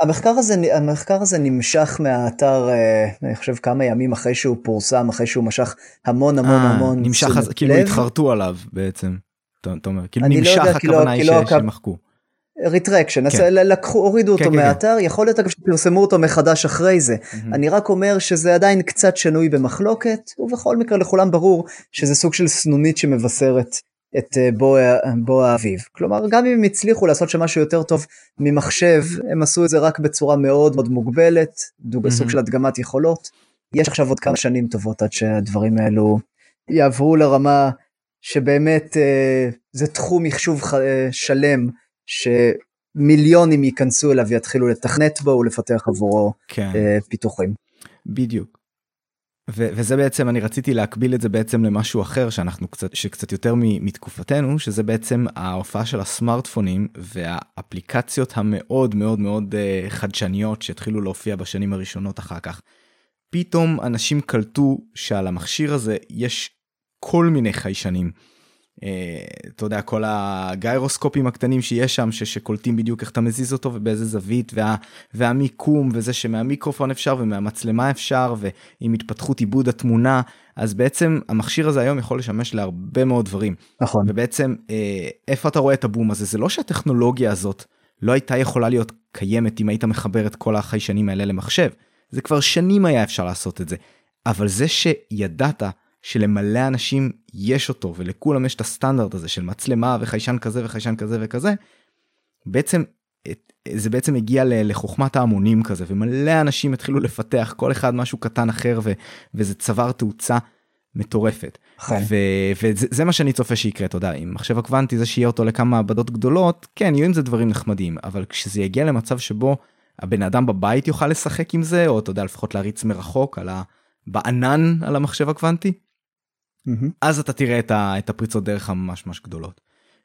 המחקר הזה, המחקר הזה נמשך מהאתר, אה, אני חושב כמה ימים אחרי שהוא פורסם, אחרי שהוא משך המון המון 아, אה, המון נמשך, אז, כאילו התחרטו עליו בעצם, אתה אומר, כאילו לא נמשך לא הכוונה היא לא, שמחקו. retraction, כן. לקחו, הורידו כן, אותו כן, כן. מהאתר, כן. יכול להיות אגב שפרסמו אותו מחדש אחרי זה. Mm-hmm. אני רק אומר שזה עדיין קצת שנוי במחלוקת, ובכל מקרה לכולם ברור שזה סוג של סנונית שמבשרת את אה, בוא, בוא האביב. כלומר, גם אם הם הצליחו לעשות שם משהו יותר טוב ממחשב, הם עשו את זה רק בצורה מאוד מאוד מוגבלת, דוג, mm-hmm. סוג של הדגמת יכולות. יש עכשיו עוד כמה שנים טובות עד שהדברים האלו יעברו לרמה שבאמת אה, זה תחום מחשוב ח, אה, שלם שמיליונים ייכנסו אליו ויתחילו לתכנת בו ולפתח עבורו כן. אה, פיתוחים. בדיוק. ו- וזה בעצם אני רציתי להקביל את זה בעצם למשהו אחר שאנחנו קצת שקצת יותר מתקופתנו שזה בעצם ההופעה של הסמארטפונים והאפליקציות המאוד מאוד מאוד uh, חדשניות שהתחילו להופיע בשנים הראשונות אחר כך. פתאום אנשים קלטו שעל המכשיר הזה יש כל מיני חיישנים. אה, אתה יודע כל הגיירוסקופים הקטנים שיש שם שקולטים בדיוק איך אתה מזיז אותו ובאיזה זווית וה, והמיקום וזה שמהמיקרופון אפשר ומהמצלמה אפשר ועם התפתחות עיבוד התמונה אז בעצם המכשיר הזה היום יכול לשמש להרבה מאוד דברים. נכון. ובעצם אה, איפה אתה רואה את הבום הזה זה לא שהטכנולוגיה הזאת לא הייתה יכולה להיות קיימת אם היית מחבר את כל החיישנים האלה למחשב זה כבר שנים היה אפשר לעשות את זה אבל זה שידעת שלמלא אנשים יש אותו ולכולם יש את הסטנדרט הזה של מצלמה וחיישן כזה וחיישן כזה וכזה. בעצם זה בעצם הגיע לחוכמת ההמונים כזה ומלא אנשים התחילו לפתח כל אחד משהו קטן אחר ו, וזה צבר תאוצה מטורפת. ו, וזה מה שאני צופה שיקרה אתה יודע אם מחשב הקוונטי זה שיהיה אותו לכמה מעבדות גדולות כן יהיו עם זה דברים נחמדים אבל כשזה יגיע למצב שבו הבן אדם בבית יוכל לשחק עם זה או אתה יודע לפחות להריץ מרחוק על ה... בענן על המחשב הקוונטי mm-hmm. אז אתה תראה את, ה, את הפריצות דרך הממש ממש גדולות.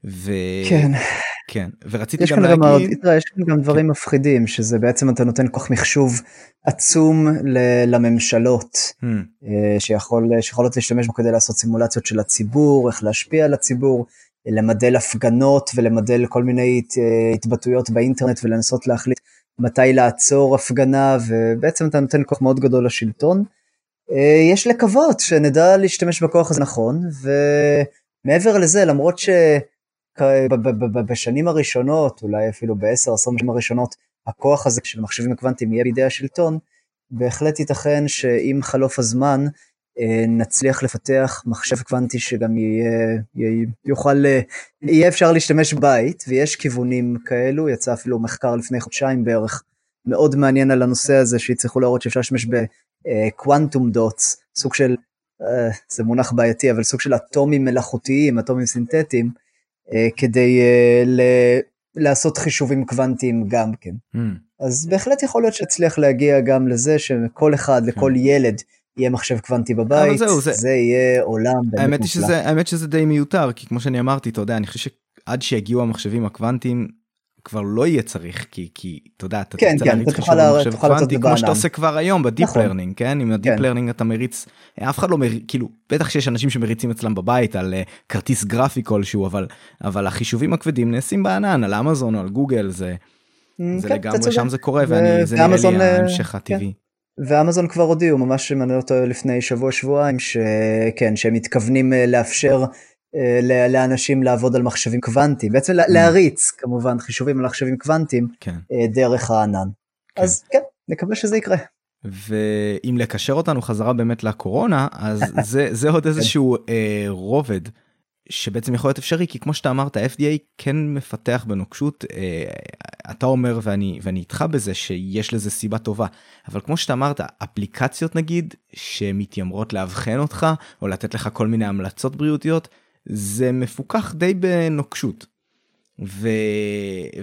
ו... כן. כן, ורציתי גם להגיד... גם, יש כאן גם דברים כן. מפחידים, שזה בעצם אתה נותן כוח מחשוב עצום לממשלות, hmm. אה, שיכול, שיכולות להשתמש בו כדי לעשות סימולציות של הציבור, איך להשפיע על הציבור, למדל הפגנות ולמדל כל מיני אה, התבטאויות באינטרנט ולנסות להחליט מתי לעצור הפגנה, ובעצם אתה נותן כוח מאוד גדול לשלטון. אה, יש לקוות שנדע להשתמש בכוח הזה נכון, ומעבר לזה, למרות בשנים הראשונות, אולי אפילו ב-10-20 שנים הראשונות, הכוח הזה של מחשבים קוונטיים יהיה בידי השלטון, בהחלט ייתכן שעם חלוף הזמן אה, נצליח לפתח מחשב קוונטי שגם יהיה, יהיה, יוכל, אה, יהיה אפשר להשתמש בבית, ויש כיוונים כאלו, יצא אפילו מחקר לפני חודשיים בערך, מאוד מעניין על הנושא הזה, שהצליחו להראות שאפשר להשתמש בקוונטום דוטס, אה, סוג של, זה מונח בעייתי, אבל סוג של אטומים מלאכותיים, אטומים סינתטיים, כדי ל... לעשות חישובים קוונטיים גם כן. Mm. אז בהחלט יכול להיות שהצליח להגיע גם לזה שכל אחד. לכל ילד, יהיה מחשב קוונטי בבית, זהו, זה... זה יהיה עולם באמת האמת מופלא. שזה, האמת שזה די מיותר, כי כמו שאני אמרתי, אתה יודע, אני חושב שעד שיגיעו המחשבים הקוונטיים, כבר לא יהיה צריך, כי, כי אתה יודע, אתה כן, כן, אתה תוכל לעשות קוונטי, כמו שאתה עושה כבר היום ב-deep נכון. learning, כן? עם ה-deep כן. learning אתה מריץ, אף אחד לא מריץ, כאילו, בטח שיש אנשים שמריצים אצלם בבית על uh, כרטיס גרפי כלשהו, אבל, אבל החישובים הכבדים נעשים בענן, על אמזון או על גוגל, זה, mm, זה כן, לגמרי, שם זה קורה, וזה נראה לי ההמשך הטבעי. כן. ואמזון כבר הודיעו ממש אם אני לא טועה לפני שבוע שבועיים שכן שהם מתכוונים אה, לאפשר אה, לאנשים לעבוד על מחשבים קוונטיים בעצם mm. להריץ כמובן חישובים על מחשבים קוונטיים כן. אה, דרך הענן כן. אז כן נקווה שזה יקרה. ואם לקשר אותנו חזרה באמת לקורונה אז זה זה עוד איזשהו אה, רובד שבעצם יכול להיות אפשרי כי כמו שאתה אמרת fda כן מפתח בנוקשות אה, אתה אומר ואני ואני איתך בזה שיש לזה סיבה טובה אבל כמו שאתה אמרת אפליקציות נגיד שמתיימרות לאבחן אותך או לתת לך כל מיני המלצות בריאותיות זה מפוקח די בנוקשות. ו...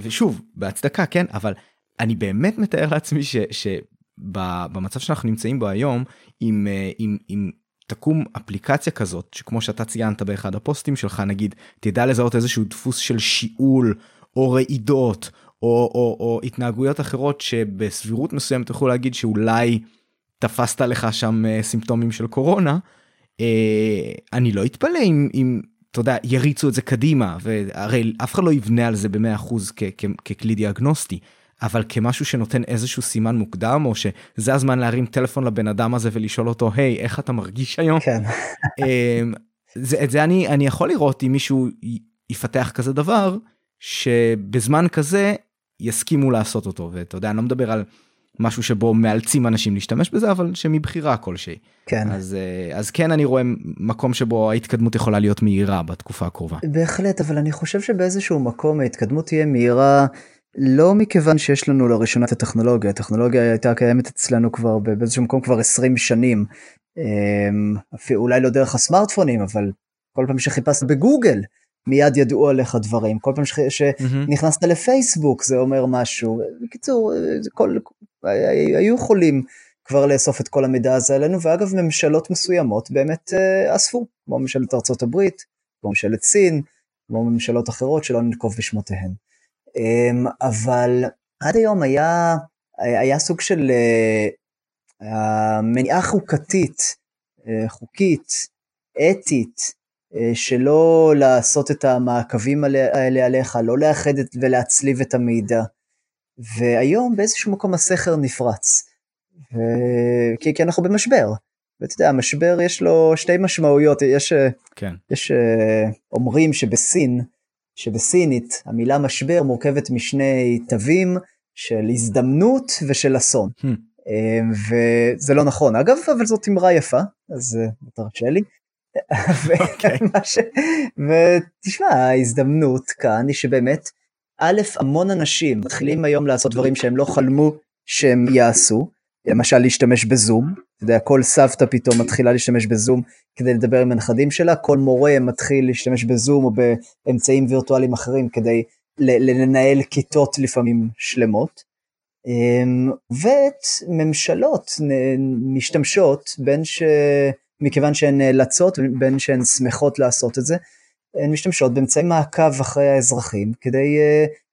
ושוב בהצדקה כן אבל אני באמת מתאר לעצמי ש... שבמצב שאנחנו נמצאים בו היום עם, אה, עם, עם תקום אפליקציה כזאת שכמו שאתה ציינת באחד הפוסטים שלך נגיד תדע לזהות איזשהו דפוס של שיעול או רעידות או, או, או התנהגויות אחרות שבסבירות מסוימת תוכלו להגיד שאולי תפסת לך שם uh, סימפטומים של קורונה. Uh, אני לא אתפלא אם, אם אתה יודע יריצו את זה קדימה והרי אף אחד לא יבנה על זה ב-100% ככלי דיאגנוסטי אבל כמשהו שנותן איזשהו סימן מוקדם או שזה הזמן להרים טלפון לבן אדם הזה ולשאול אותו היי איך אתה מרגיש היום. כן. אמ, זה, את זה אני אני יכול לראות אם מישהו יפתח כזה דבר שבזמן כזה יסכימו לעשות אותו ואתה יודע אני לא מדבר על משהו שבו מאלצים אנשים להשתמש בזה אבל שמבחירה כלשהי. כן. אז, אה, אז כן אני רואה מקום שבו ההתקדמות יכולה להיות מהירה בתקופה הקרובה. בהחלט אבל אני חושב שבאיזשהו מקום ההתקדמות תהיה מהירה. לא מכיוון שיש לנו לראשונה את הטכנולוגיה, הטכנולוגיה הייתה קיימת אצלנו כבר באיזשהו מקום כבר 20 שנים. אמ, אפילו אולי לא דרך הסמארטפונים, אבל כל פעם שחיפשת בגוגל, מיד ידעו עליך דברים. כל פעם שנכנסת mm-hmm. לפייסבוק זה אומר משהו. בקיצור, כל, היו יכולים כבר לאסוף את כל המידע הזה עלינו, ואגב ממשלות מסוימות באמת אה, אספו, כמו ממשלת ארה"ב, כמו ממשלת סין, כמו ממשלות אחרות שלא ננקוב בשמותיהן. אמ, אבל עד היום היה, היה סוג של אה, מניעה חוקתית, אה, חוקית, אתית, שלא לעשות את המעקבים האלה עליך, לא לאחד ולהצליב את המידע. והיום באיזשהו מקום הסכר נפרץ. ו... כי, כי אנחנו במשבר. ואתה יודע, המשבר יש לו שתי משמעויות, יש, כן. יש אומרים שבסין שבסינית המילה משבר מורכבת משני תווים של הזדמנות ושל אסון. Hmm. אמ, וזה לא נכון אגב אבל זאת אמרה יפה אז אה, תרשה לי. אוקיי. ש... ותשמע ההזדמנות כאן היא שבאמת א' המון אנשים מתחילים היום לעשות דברים שהם לא חלמו שהם יעשו למשל להשתמש בזום, אתה יודע, כל סבתא פתאום מתחילה להשתמש בזום כדי לדבר עם הנכדים שלה, כל מורה מתחיל להשתמש בזום או באמצעים וירטואליים אחרים כדי לנהל כיתות לפעמים שלמות. אמ, וממשלות משתמשות בין ש... מכיוון שהן נאלצות, בין שהן שמחות לעשות את זה, הן משתמשות באמצעי מעקב אחרי האזרחים כדי uh,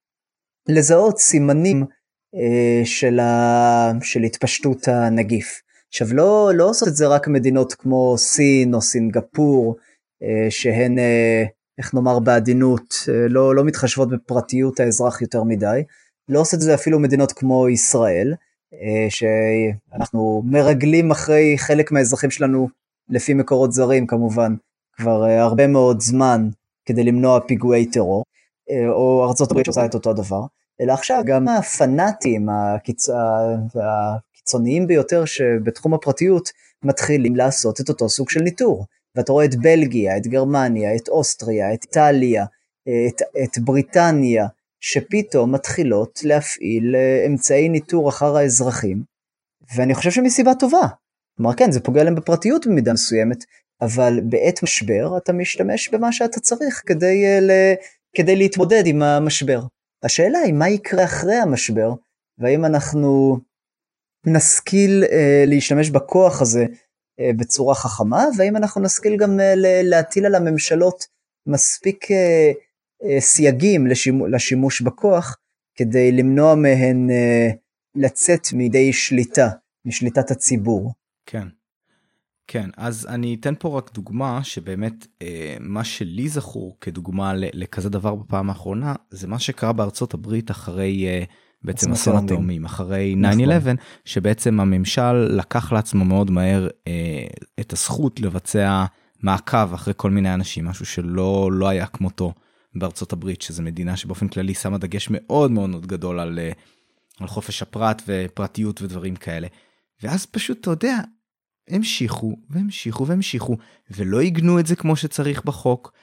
לזהות סימנים אה, של, ה... של התפשטות הנגיף. עכשיו לא, לא עושות את זה רק מדינות כמו סין או סינגפור, אה, שהן, אה, איך נאמר בעדינות, לא, לא מתחשבות בפרטיות האזרח יותר מדי, לא עושות את זה אפילו מדינות כמו ישראל, שאנחנו מרגלים אחרי חלק מהאזרחים שלנו לפי מקורות זרים כמובן, כבר הרבה מאוד זמן, כדי למנוע פיגועי טרור, אה, או ארצות הברית שעושה את אותו הדבר, אלא עכשיו גם הפנאטים הקיצ... הקיצוניים ביותר שבתחום הפרטיות מתחילים לעשות את אותו סוג של ניטור. ואתה רואה את בלגיה, את גרמניה, את אוסטריה, את איטליה, את, את בריטניה, שפתאום מתחילות להפעיל אה, אמצעי ניטור אחר האזרחים, ואני חושב שמסיבה טובה. כלומר כן, זה פוגע להם בפרטיות במידה מסוימת, אבל בעת משבר אתה משתמש במה שאתה צריך כדי, אה. כדי להתמודד עם המשבר. השאלה היא מה יקרה אחרי המשבר, והאם אנחנו נשכיל אה, להשתמש בכוח הזה אה, בצורה חכמה, והאם אנחנו נשכיל גם אה, להטיל על הממשלות מספיק אה, סייגים לשימוש בכוח, כדי למנוע מהן לצאת מידי שליטה, משליטת הציבור. כן. כן, אז אני אתן פה רק דוגמה שבאמת אה, מה שלי זכור כדוגמה לכזה דבר בפעם האחרונה, זה מה שקרה בארצות הברית אחרי אה, בעצם אסון התאומים אחרי 9-11 נכון. שבעצם הממשל לקח לעצמו מאוד מהר אה, את הזכות לבצע מעקב אחרי כל מיני אנשים משהו שלא לא היה כמותו בארצות הברית שזה מדינה שבאופן כללי שמה דגש מאוד מאוד מאוד גדול על, אה, על חופש הפרט ופרטיות ודברים כאלה. ואז פשוט אתה יודע המשיכו והמשיכו והמשיכו ולא עיגנו את זה כמו שצריך בחוק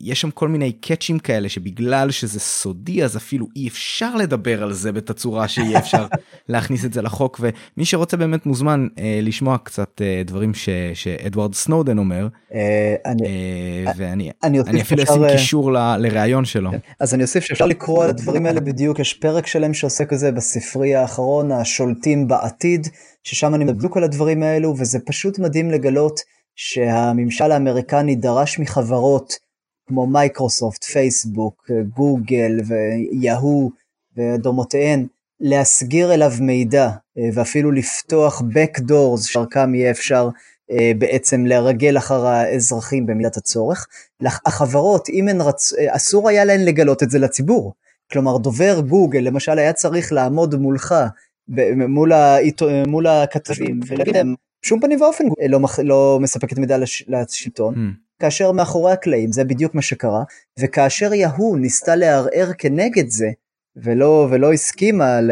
ויש שם כל מיני קאצ'ים כאלה שבגלל שזה סודי אז אפילו אי אפשר לדבר על זה בתצורה שיהיה אפשר להכניס את זה לחוק ומי שרוצה באמת מוזמן אה, לשמוע קצת אה, דברים ש, שאדוארד סנודן אומר אה, אני, אה, ואני אני, אני אפילו אשים אה... קישור ל, לראיון שלו. כן. אז אני אוסיף שאפשר לקרוא על הדברים האלה בדיוק יש פרק שלם שעוסק בזה בספרי האחרון השולטים בעתיד ששם אני בדיוק על הדברים האלו וזה פשוט מדהים לגלות. שהממשל האמריקני דרש מחברות כמו מייקרוסופט, פייסבוק, גוגל ויהו ודומותיהן להסגיר אליו מידע אה, ואפילו לפתוח backdoors שדרכם יהיה אפשר אה, בעצם לרגל אחר האזרחים במידת הצורך. החברות, אם הן רצ... אה, אסור היה להן לגלות את זה לציבור. כלומר, דובר גוגל למשל היה צריך לעמוד מולך, מול, העיתו... מול הכתבים ולהגיד להם, בשום פנים ואופן לא, לא מספקת מידע לש, לשלטון, mm. כאשר מאחורי הקלעים זה בדיוק מה שקרה, וכאשר יהו ניסתה לערער כנגד זה, ולא, ולא הסכימה ל,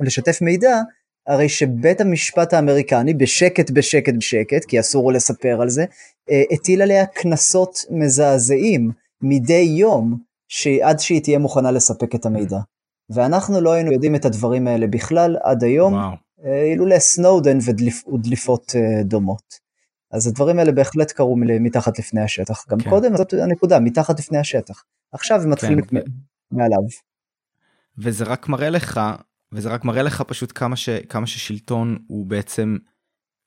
לשתף מידע, הרי שבית המשפט האמריקני בשקט בשקט בשקט, כי אסור לספר על זה, אה, הטיל עליה קנסות מזעזעים מדי יום, עד שהיא תהיה מוכנה לספק את המידע. ואנחנו לא היינו יודעים את הדברים האלה בכלל עד היום. וואו. אילולא סנודן ודליפ, ודליפות אה, דומות. אז הדברים האלה בהחלט קרו מתחת לפני השטח. גם כן. קודם זאת הנקודה, מתחת לפני השטח. עכשיו הם מתחילים כן. מעליו. וזה רק מראה לך, וזה רק מראה לך פשוט כמה, ש, כמה ששלטון הוא בעצם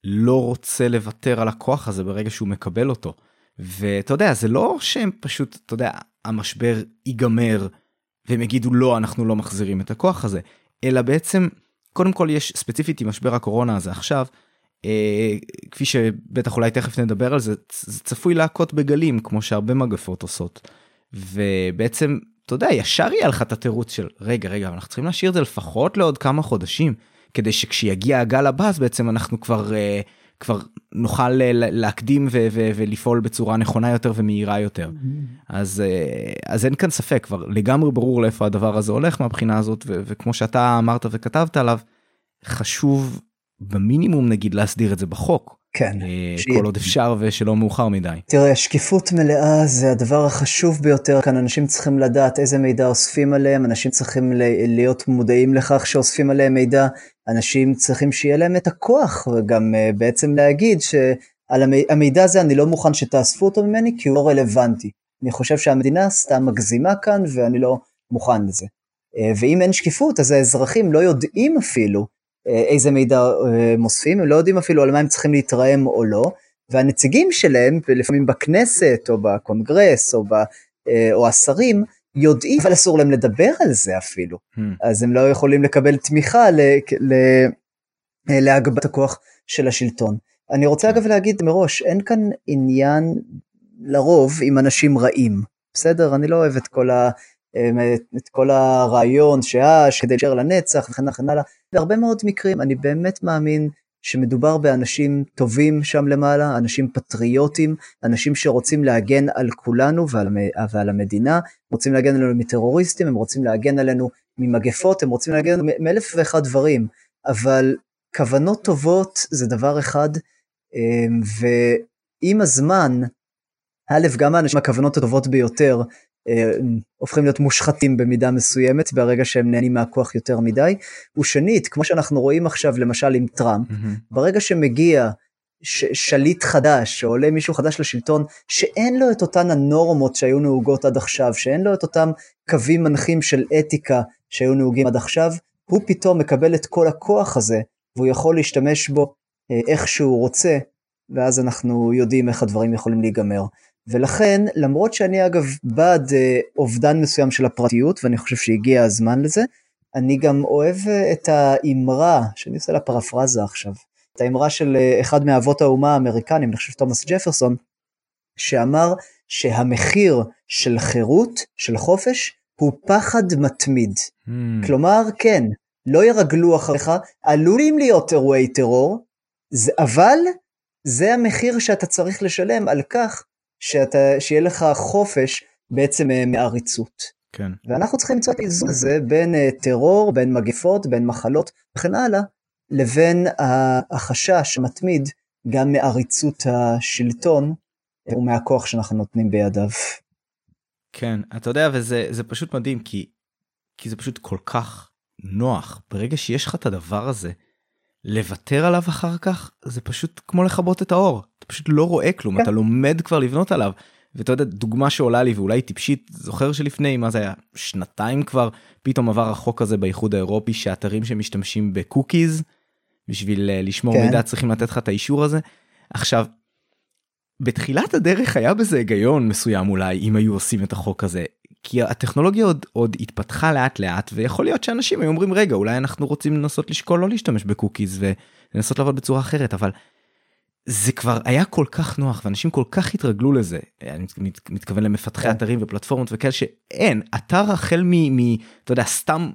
לא רוצה לוותר על הכוח הזה ברגע שהוא מקבל אותו. ואתה יודע, זה לא שהם פשוט, אתה יודע, המשבר ייגמר והם יגידו לא, אנחנו לא מחזירים את הכוח הזה, אלא בעצם קודם כל יש ספציפית עם משבר הקורונה הזה עכשיו, כפי שבטח אולי תכף נדבר על זה, זה צפוי להכות בגלים כמו שהרבה מגפות עושות. ובעצם, אתה יודע, ישר יהיה לך את התירוץ של רגע, רגע, אנחנו צריכים להשאיר את זה לפחות לעוד כמה חודשים, כדי שכשיגיע הגל הבא אז בעצם אנחנו כבר... אה, כבר נוכל אה, להקדים ו- ו- ולפעול בצורה נכונה יותר ומהירה יותר. Mm-hmm. אז, אה, אז אין כאן ספק, כבר לגמרי ברור לאיפה הדבר הזה הולך מהבחינה הזאת, ו- וכמו שאתה אמרת וכתבת עליו, חשוב במינימום נגיד להסדיר את זה בחוק. כן. אה, כל שיהיה... עוד אפשר ושלא מאוחר מדי. תראה, שקיפות מלאה זה הדבר החשוב ביותר כאן, אנשים צריכים לדעת איזה מידע אוספים עליהם, אנשים צריכים להיות מודעים לכך שאוספים עליהם מידע, אנשים צריכים שיהיה להם את הכוח, וגם uh, בעצם להגיד שעל המידע הזה אני לא מוכן שתאספו אותו ממני כי הוא לא רלוונטי. אני חושב שהמדינה סתם מגזימה כאן ואני לא מוכן לזה. Uh, ואם אין שקיפות אז האזרחים לא יודעים אפילו איזה מידע הם אוספים, הם לא יודעים אפילו על מה הם צריכים להתרעם או לא, והנציגים שלהם, לפעמים בכנסת או בקונגרס או, ב, או השרים, יודעים, אבל אסור להם לדבר על זה אפילו. Hmm. אז הם לא יכולים לקבל תמיכה ל, ל, להגבת הכוח של השלטון. אני רוצה hmm. אגב להגיד מראש, אין כאן עניין לרוב עם אנשים רעים. בסדר? אני לא אוהב את כל, ה, את כל הרעיון שאה, שכדי להישאר לנצח וכן וכן הלאה. בהרבה מאוד מקרים אני באמת מאמין שמדובר באנשים טובים שם למעלה, אנשים פטריוטים, אנשים שרוצים להגן על כולנו ועל, ועל המדינה, רוצים להגן עלינו מטרוריסטים, הם רוצים להגן עלינו ממגפות, הם רוצים להגן עלינו מאלף ואחד דברים, אבל כוונות טובות זה דבר אחד, אמ, ועם הזמן, א', גם האנשים הכוונות הטובות ביותר אה, הופכים להיות מושחתים במידה מסוימת ברגע שהם נהנים מהכוח יותר מדי. ושנית, כמו שאנחנו רואים עכשיו למשל עם טראמפ. ברגע שמגיע ש- שליט חדש, או עולה מישהו חדש לשלטון, שאין לו את אותן הנורמות שהיו נהוגות עד עכשיו, שאין לו את אותם קווים מנחים של אתיקה שהיו נהוגים עד עכשיו, הוא פתאום מקבל את כל הכוח הזה, והוא יכול להשתמש בו אה, איך שהוא רוצה, ואז אנחנו יודעים איך הדברים יכולים להיגמר. ולכן, למרות שאני אגב בעד אה, אובדן מסוים של הפרטיות, ואני חושב שהגיע הזמן לזה, אני גם אוהב אה, את האמרה, שאני עושה לה פרפרזה עכשיו, את האמרה של אה, אחד מאבות האומה האמריקנים, אני חושב תומאס ג'פרסון, שאמר שהמחיר של חירות, של חופש, הוא פחד מתמיד. Mm. כלומר, כן, לא ירגלו אחריך, עלולים להיות אירועי טרור, זה, אבל זה המחיר שאתה צריך לשלם על כך שאתה, שיהיה לך חופש בעצם אה, מעריצות. כן. ואנחנו צריכים למצוא את האיזון הזה בין אה, טרור, בין מגפות, בין מחלות וכן הלאה, לבין החשש המתמיד גם מעריצות השלטון אה, ומהכוח שאנחנו נותנים בידיו. כן, אתה יודע, וזה פשוט מדהים, כי, כי זה פשוט כל כך נוח. ברגע שיש לך את הדבר הזה, לוותר עליו אחר כך זה פשוט כמו לכבות את האור פשוט לא רואה כלום כן. אתה לומד כבר לבנות עליו. ואתה יודע דוגמה שעולה לי ואולי טיפשית זוכר שלפני מה זה היה שנתיים כבר פתאום עבר החוק הזה באיחוד האירופי שאתרים שמשתמשים בקוקיז בשביל אה, לשמור כן. מידע צריכים לתת לך את האישור הזה. עכשיו. בתחילת הדרך היה בזה היגיון מסוים אולי אם היו עושים את החוק הזה כי הטכנולוגיה עוד, עוד התפתחה לאט לאט ויכול להיות שאנשים היו אומרים רגע אולי אנחנו רוצים לנסות לשקול לא להשתמש בקוקיז ולנסות לעבוד בצורה אחרת אבל זה כבר היה כל כך נוח ואנשים כל כך התרגלו לזה. אני מת, מתכוון למפתחי כן. אתרים ופלטפורמות וכאלה שאין. אתר החל מ... מ אתה יודע סתם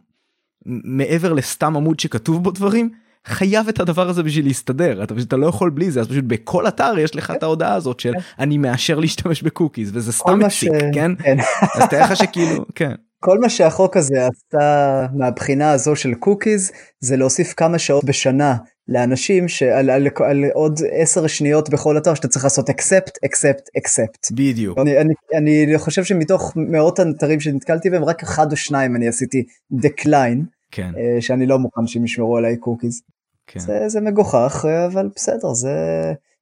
מעבר לסתם עמוד שכתוב בו דברים חייב את הדבר הזה בשביל להסתדר. אתה פשוט לא יכול בלי זה. אז פשוט בכל אתר יש לך את ההודעה הזאת של אני מאשר להשתמש בקוקיז וזה סתם מציק כן? כן. אז תאר לך שכאילו כן. כל מה שהחוק הזה עשה מהבחינה הזו של קוקיז זה להוסיף כמה שעות בשנה לאנשים שעל על, על עוד 10 שניות בכל אתר שאתה צריך לעשות accept accept accept. בדיוק. אני, אני, אני חושב שמתוך מאות אתרים שנתקלתי בהם רק אחד או שניים אני עשיתי decline. כן. אה, שאני לא מוכן שהם ישמרו עליי קוקיז. כן. זה, זה מגוחך אבל בסדר זה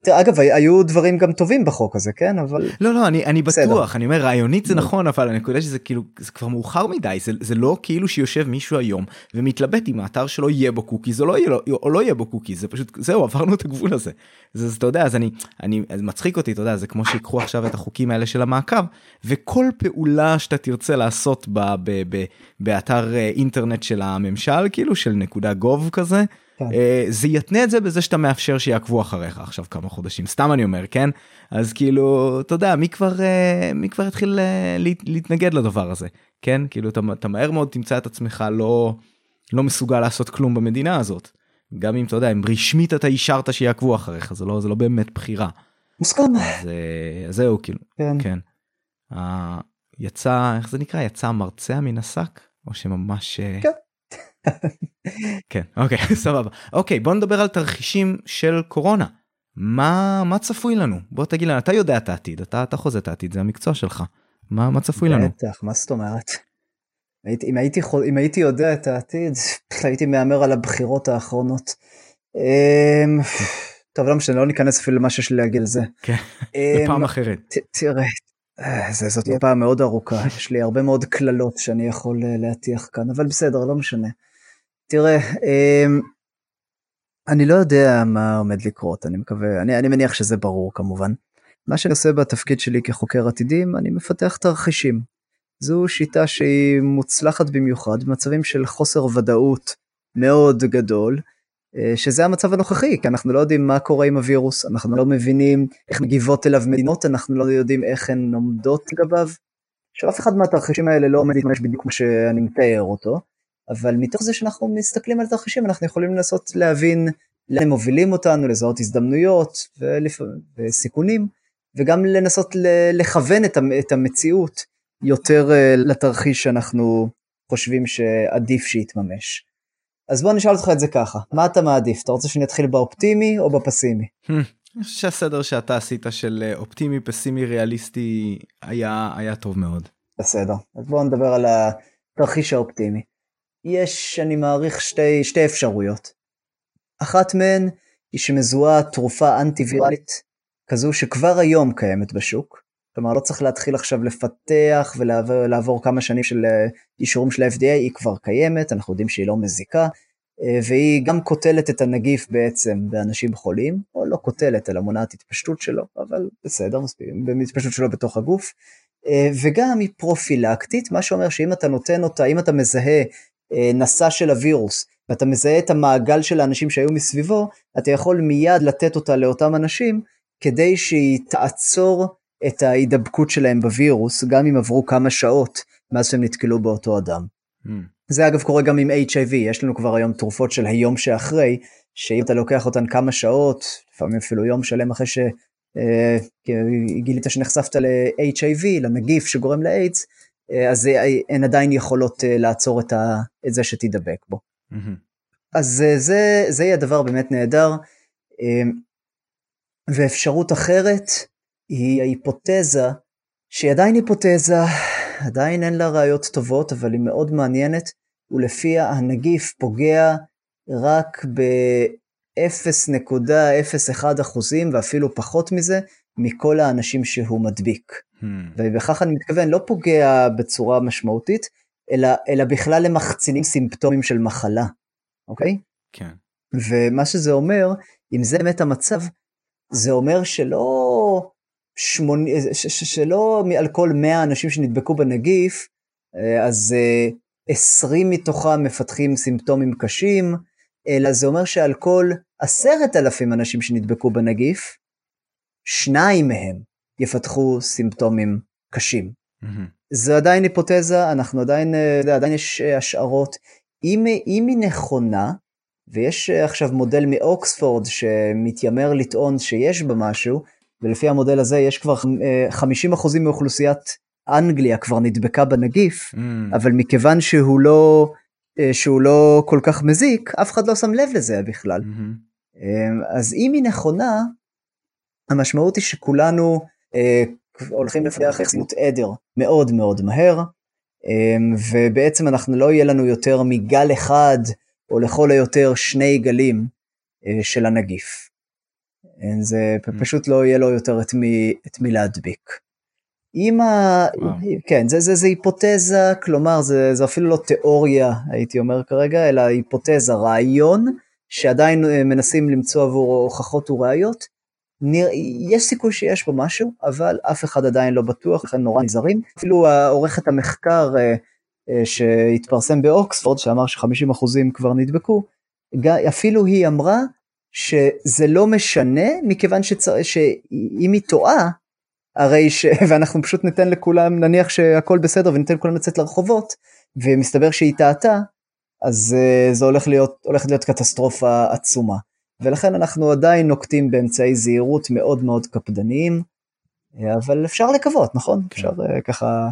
אגב היו דברים גם טובים בחוק הזה כן אבל לא לא אני אני. בטוח אני אומר רעיונית זה נכון אבל הנקודה שזה כאילו זה כבר מאוחר מדי זה, זה לא כאילו שיושב מישהו היום ומתלבט אם האתר שלו יהיה בו קוקיז או לא יהיה, או לא יהיה בו קוקיז זה פשוט זהו עברנו את הגבול הזה. זה, זה אתה יודע אז אני אני אז מצחיק אותי אתה יודע זה כמו שיקחו עכשיו את החוקים האלה של המעקב וכל פעולה שאתה תרצה לעשות ב, ב, ב, באתר אה, אינטרנט של הממשל כאילו של נקודה גוב כזה. כן. אה, זה יתנה את זה בזה שאתה מאפשר שיעקבו אחריך עכשיו כמה חודשים סתם אני אומר כן אז כאילו אתה יודע מי כבר אה, מי כבר התחיל אה, להתנגד לדבר הזה כן כאילו אתה, אתה מהר מאוד תמצא את עצמך לא לא מסוגל לעשות כלום במדינה הזאת גם אם אתה יודע אם רשמית אתה אישרת שיעקבו אחריך זה לא זה לא באמת בחירה. מוסכם. אז, אז זהו כאילו כן. כן. יצא איך זה נקרא יצא מרצע מן השק או שממש כן. כן אוקיי סבבה אוקיי בוא נדבר על תרחישים של קורונה מה מה צפוי לנו בוא תגיד לנו אתה יודע את העתיד אתה אתה חוזה את העתיד זה המקצוע שלך מה מה צפוי לנו. בטח מה זאת אומרת. אם הייתי אם הייתי יודע את העתיד הייתי מהמר על הבחירות האחרונות. אמ, טוב לא משנה לא ניכנס אפילו למה שיש לי להגיד על זה. כן, בפעם אמ, אחרת. תראה אה, זאת פעם מאוד ארוכה יש לי הרבה מאוד קללות שאני יכול אה, להטיח כאן אבל בסדר לא משנה. תראה, אמ, אני לא יודע מה עומד לקרות, אני מקווה, אני, אני מניח שזה ברור כמובן. מה שאני עושה בתפקיד שלי כחוקר עתידים, אני מפתח תרחישים. זו שיטה שהיא מוצלחת במיוחד במצבים של חוסר ודאות מאוד גדול, אה, שזה המצב הנוכחי, כי אנחנו לא יודעים מה קורה עם הווירוס, אנחנו לא מבינים איך מגיבות אליו מדינות, אנחנו לא יודעים איך הן עומדות לגביו. עכשיו אף אחד מהתרחישים האלה לא עומד להתממש בדיוק כמו שאני מתאר אותו, אבל מתוך זה שאנחנו מסתכלים על תרחישים אנחנו יכולים לנסות להבין לאן הם מובילים אותנו, לזהות הזדמנויות וסיכונים, וגם לנסות לכוון את המציאות יותר אה, לתרחיש שאנחנו חושבים שעדיף שיתממש. אז בוא נשאל אותך את זה ככה, מה אתה מעדיף? אתה רוצה שאני אתחיל באופטימי או בפסימי? אני חושב שהסדר שאתה עשית של אה, אופטימי, פסימי, ריאליסטי היה, היה טוב מאוד. בסדר, אז בואו נדבר על התרחיש האופטימי. יש, אני מעריך, שתי, שתי אפשרויות. אחת מהן היא שמזוהה תרופה אנטי-ויראלית, כזו שכבר היום קיימת בשוק, כלומר לא צריך להתחיל עכשיו לפתח ולעבור כמה שנים של אה, אישורים של ה-FDA, היא כבר קיימת, אנחנו יודעים שהיא לא מזיקה, אה, והיא גם קוטלת את הנגיף בעצם באנשים חולים, או לא קוטלת אלא מונעת התפשטות שלו, אבל בסדר, מספיק, התפשטות שלו בתוך הגוף, אה, וגם היא פרופילקטית, מה שאומר שאם אתה נותן אותה, אם אתה מזהה נשא של הווירוס, ואתה מזהה את המעגל של האנשים שהיו מסביבו, אתה יכול מיד לתת אותה לאותם אנשים, כדי שהיא תעצור את ההידבקות שלהם בווירוס, גם אם עברו כמה שעות מאז שהם נתקלו באותו אדם. Mm. זה אגב קורה גם עם HIV, יש לנו כבר היום תרופות של היום שאחרי, שאם אתה לוקח אותן כמה שעות, לפעמים אפילו יום שלם אחרי שגילית אה, שנחשפת ל-HIV, לנגיף שגורם לאיידס, אה, אז הן עדיין יכולות אה, לעצור את, ה, את זה שתידבק בו. Mm-hmm. אז אה, זה, זה יהיה דבר באמת נהדר. אה, ואפשרות אחרת, היא ההיפותזה, שהיא עדיין היפותזה, עדיין אין לה ראיות טובות, אבל היא מאוד מעניינת, ולפיה הנגיף פוגע רק ב-0.01 אחוזים ואפילו פחות מזה מכל האנשים שהוא מדביק. Hmm. ובכך אני מתכוון לא פוגע בצורה משמעותית, אלא, אלא בכלל הם מחצינים סימפטומים של מחלה, אוקיי? כן. ומה שזה אומר, אם זה באמת המצב, זה אומר שלא שמונ... ש, ש, שלא על כל 100 אנשים שנדבקו בנגיף, אה, אז 20 אה, מתוכם מפתחים סימפטומים קשים, אלא זה אומר שעל כל עשרת אלפים אנשים שנדבקו בנגיף, שניים מהם יפתחו סימפטומים קשים. Mm-hmm. זה עדיין היפותזה, אנחנו עדיין, אה, עדיין יש השערות. אם, אם היא נכונה, ויש עכשיו מודל מאוקספורד שמתיימר לטעון שיש בה משהו, ולפי המודל הזה יש כבר 50% אה, מאוכלוסיית אנגליה כבר נדבקה בנגיף, mm. אבל מכיוון שהוא לא, אה, שהוא לא כל כך מזיק, אף אחד לא שם לב לזה בכלל. Mm-hmm. אז אם היא נכונה, המשמעות היא שכולנו הולכים לפתח חסינות עדר מאוד מאוד מהר, ובעצם אנחנו לא יהיה לנו יותר מגל אחד, או לכל היותר שני גלים של הנגיף. זה mm. פשוט לא יהיה לו יותר את מי, את מי להדביק. אם ה... כן, זה, זה, זה היפותזה, כלומר זה, זה אפילו לא תיאוריה, הייתי אומר כרגע, אלא היפותזה, רעיון, שעדיין אה, מנסים למצוא עבור הוכחות וראיות. נרא... יש סיכוי שיש בו משהו, אבל אף אחד עדיין לא בטוח, לכן נורא נזהרים. אפילו עורכת המחקר אה, אה, שהתפרסם באוקספורד, שאמר ש-50% כבר נדבקו, אפילו היא אמרה שזה לא משנה, מכיוון שצר... שאם היא טועה, הרי ש... ואנחנו פשוט ניתן לכולם, נניח שהכל בסדר וניתן לכולם לצאת לרחובות, ומסתבר שהיא טעתה, אז uh, זה הולך להיות, הולכת להיות קטסטרופה עצומה. ולכן אנחנו עדיין נוקטים באמצעי זהירות מאוד מאוד קפדניים, אבל אפשר לקוות, נכון? כן. אפשר uh, ככה...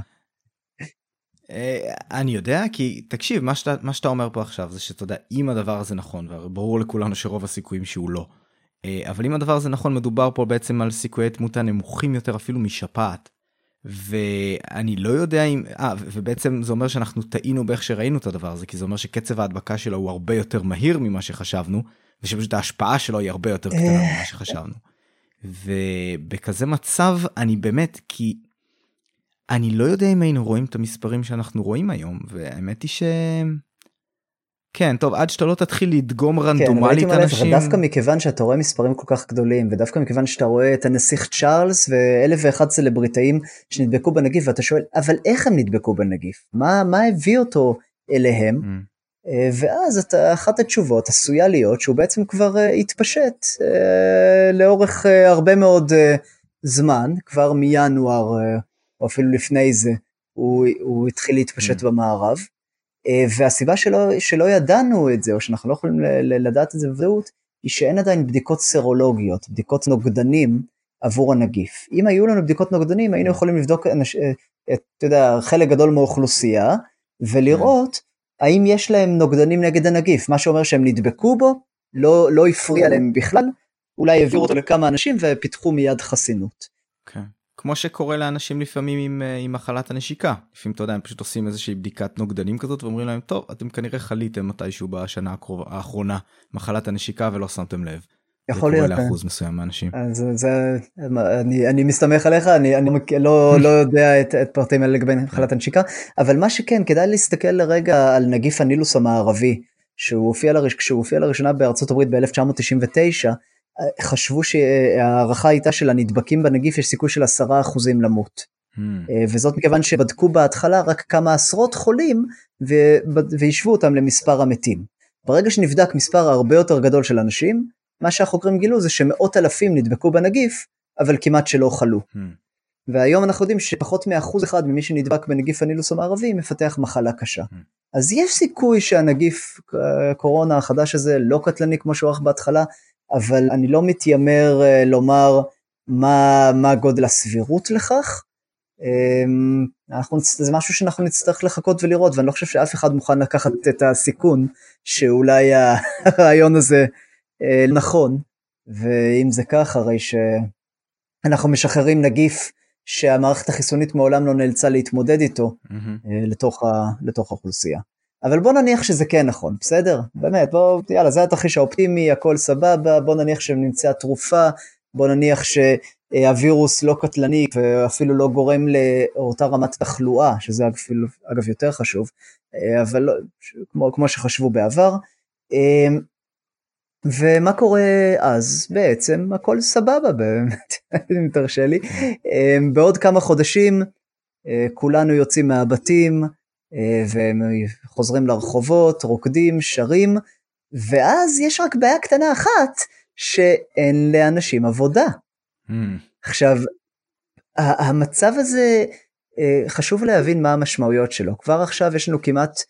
אה, אני יודע כי תקשיב מה שאתה מה שאתה אומר פה עכשיו זה שאתה יודע אם הדבר הזה נכון וברור לכולנו שרוב הסיכויים שהוא לא. אה, אבל אם הדבר הזה נכון מדובר פה בעצם על סיכויי תמותה נמוכים יותר אפילו משפעת. ואני לא יודע אם אה, ובעצם זה אומר שאנחנו טעינו באיך שראינו את הדבר הזה כי זה אומר שקצב ההדבקה שלו הוא הרבה יותר מהיר ממה שחשבנו ושפשוט ההשפעה שלו היא הרבה יותר קטנה ממה שחשבנו. ובכזה מצב אני באמת כי אני לא יודע אם היינו רואים את המספרים שאנחנו רואים היום, והאמת היא ש... כן, טוב, עד שאתה לא תתחיל לדגום כן, רנדומלית כן, אנשים... דווקא מכיוון שאתה רואה מספרים כל כך גדולים, ודווקא מכיוון שאתה רואה את הנסיך צ'ארלס ואלף ואחד סלבריטאים שנדבקו בנגיף, ואתה שואל, אבל איך הם נדבקו בנגיף? מה, מה הביא אותו אליהם? Mm. אה, ואז אתה, אחת התשובות עשויה להיות שהוא בעצם כבר uh, התפשט uh, לאורך הרבה מאוד זמן, כבר מינואר או אפילו לפני זה, הוא, הוא התחיל להתפשט mm. במערב. אה, והסיבה שלא, שלא ידענו את זה, או שאנחנו לא יכולים לדעת את זה בוודאות, היא שאין עדיין בדיקות סרולוגיות, בדיקות נוגדנים עבור הנגיף. אם היו לנו בדיקות נוגדנים היינו יכולים לבדוק אנש, אה, את, אתה יודע, חלק גדול מאוכלוסייה ולראות האם יש להם נוגדנים נגד הנגיף, מה שאומר שהם נדבקו בו, לא, לא הפריע להם בכלל, אולי העבירו אותו לכמה אנשים ופיתחו מיד חסינות. Okay. כן. כמו שקורה לאנשים לפעמים עם, אה, עם מחלת הנשיקה לפעמים אתה יודע הם פשוט עושים איזושהי בדיקת נוגדנים כזאת ואומרים להם טוב אתם כנראה חליתם מתישהו בשנה האחרונה מחלת הנשיקה ולא שמתם לב. יכול להיות. זה קורה לאחוז מסוים מהאנשים. אז זה, אני, אני מסתמך עליך, אני, אני לא, לא יודע את, את פרטים האלה לגבי מחלת הנשיקה, אבל מה שכן, כדאי להסתכל לרגע על נגיף הנילוס המערבי, שהוא הופיע, לראש, כשהוא הופיע לראשונה בארצות הברית ב-1999, חשבו שההערכה הייתה שלנדבקים בנגיף יש סיכוי של 10% למות. Hmm. וזאת מכיוון שבדקו בהתחלה רק כמה עשרות חולים והשוו אותם למספר המתים. ברגע שנבדק מספר הרבה יותר גדול של אנשים, מה שהחוקרים גילו זה שמאות אלפים נדבקו בנגיף, אבל כמעט שלא חלו. Hmm. והיום אנחנו יודעים שפחות מאחוז אחד ממי שנדבק בנגיף הנילוס המערבי מפתח מחלה קשה. Hmm. אז יש סיכוי שהנגיף קורונה החדש הזה לא קטלני כמו שהוא בהתחלה, אבל אני לא מתיימר uh, לומר מה, מה גודל הסבירות לכך. Um, אנחנו, זה משהו שאנחנו נצטרך לחכות ולראות, ואני לא חושב שאף אחד מוכן לקחת את הסיכון שאולי הרעיון הזה נכון, ואם זה כך, הרי שאנחנו משחררים נגיף שהמערכת החיסונית מעולם לא נאלצה להתמודד איתו mm-hmm. uh, לתוך, ה, לתוך האוכלוסייה. אבל בוא נניח שזה כן נכון, בסדר? באמת, בוא, יאללה, זה התרחיש האופטימי, הכל סבבה, בוא נניח שנמצאה תרופה, בוא נניח שהווירוס לא קטלני ואפילו לא גורם לאותה רמת תחלואה, שזה אפילו, אגב יותר חשוב, אבל לא, כמו, כמו שחשבו בעבר. ומה קורה אז? בעצם הכל סבבה באמת, אם תרשה לי. אמ, בעוד כמה חודשים אה, כולנו יוצאים מהבתים, אה, והם חוזרים לרחובות, רוקדים, שרים, ואז יש רק בעיה קטנה אחת, שאין לאנשים עבודה. Mm. עכשיו, המצב הזה, אה, חשוב להבין מה המשמעויות שלו. כבר עכשיו יש לנו כמעט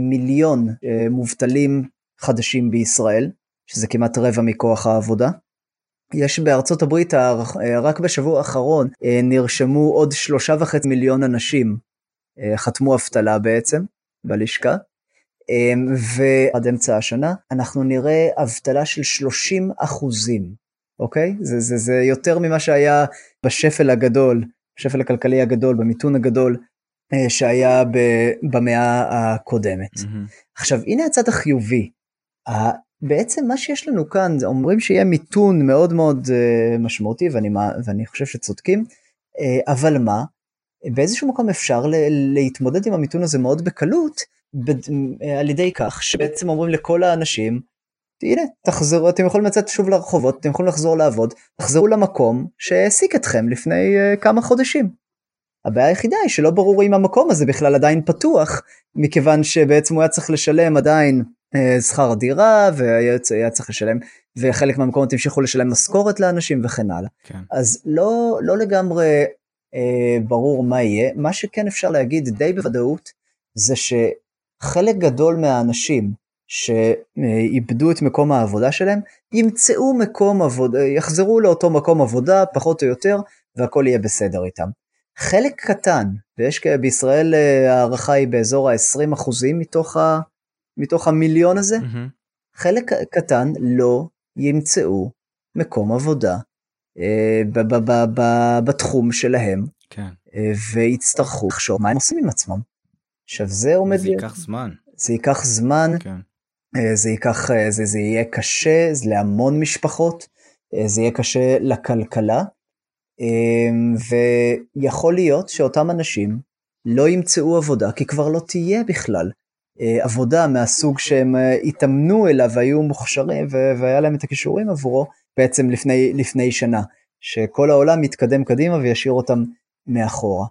מיליון מובטלים חדשים בישראל, שזה כמעט רבע מכוח העבודה. יש בארצות הברית, רק בשבוע האחרון, נרשמו עוד שלושה וחצי מיליון אנשים אה, חתמו אבטלה בעצם בלשכה. ועד אמצע השנה אנחנו נראה אבטלה של 30 אחוזים, אוקיי? זה, זה, זה יותר ממה שהיה בשפל הגדול, בשפל הכלכלי הגדול, במיתון הגדול אה, שהיה ב, במאה הקודמת. Mm-hmm. עכשיו הנה הצד החיובי. בעצם מה שיש לנו כאן, אומרים שיהיה מיתון מאוד מאוד uh, משמעותי ואני, ואני חושב שצודקים, uh, אבל מה? באיזשהו מקום אפשר להתמודד עם המיתון הזה מאוד בקלות על ידי כך שבעצם אומרים לכל האנשים הנה תחזרו אתם יכולים לצאת שוב לרחובות אתם יכולים לחזור לעבוד תחזרו למקום שהעסיק אתכם לפני כמה חודשים. הבעיה היחידה היא שלא ברור אם המקום הזה בכלל עדיין פתוח מכיוון שבעצם הוא היה צריך לשלם עדיין שכר דירה והיה צריך לשלם וחלק מהמקומות המשיכו לשלם משכורת לאנשים וכן הלאה. כן. אז לא, לא לגמרי אה, ברור מה יהיה. מה שכן אפשר להגיד די בוודאות זה שחלק גדול מהאנשים שאיבדו את מקום העבודה שלהם ימצאו מקום עבודה, יחזרו לאותו מקום עבודה פחות או יותר והכל יהיה בסדר איתם. חלק קטן, ויש בישראל אה, הערכה היא באזור ה-20 אחוזים מתוך, ה, מתוך המיליון הזה, mm-hmm. חלק קטן לא ימצאו מקום עבודה אה, בתחום שלהם, כן. אה, ויצטרכו לחשוב מה הם עושים עם עצמם. עכשיו זה עומד... זה ייקח זמן. זה ייקח זמן, כן. אה, זה ייקח, זה, זה יהיה קשה זה להמון משפחות, זה יהיה קשה לכלכלה, ויכול להיות שאותם אנשים לא ימצאו עבודה, כי כבר לא תהיה בכלל עבודה מהסוג שהם התאמנו אליו והיו מוכשרים והיה להם את הכישורים עבורו, בעצם לפני, לפני שנה, שכל העולם מתקדם קדימה וישאיר אותם מאחורה.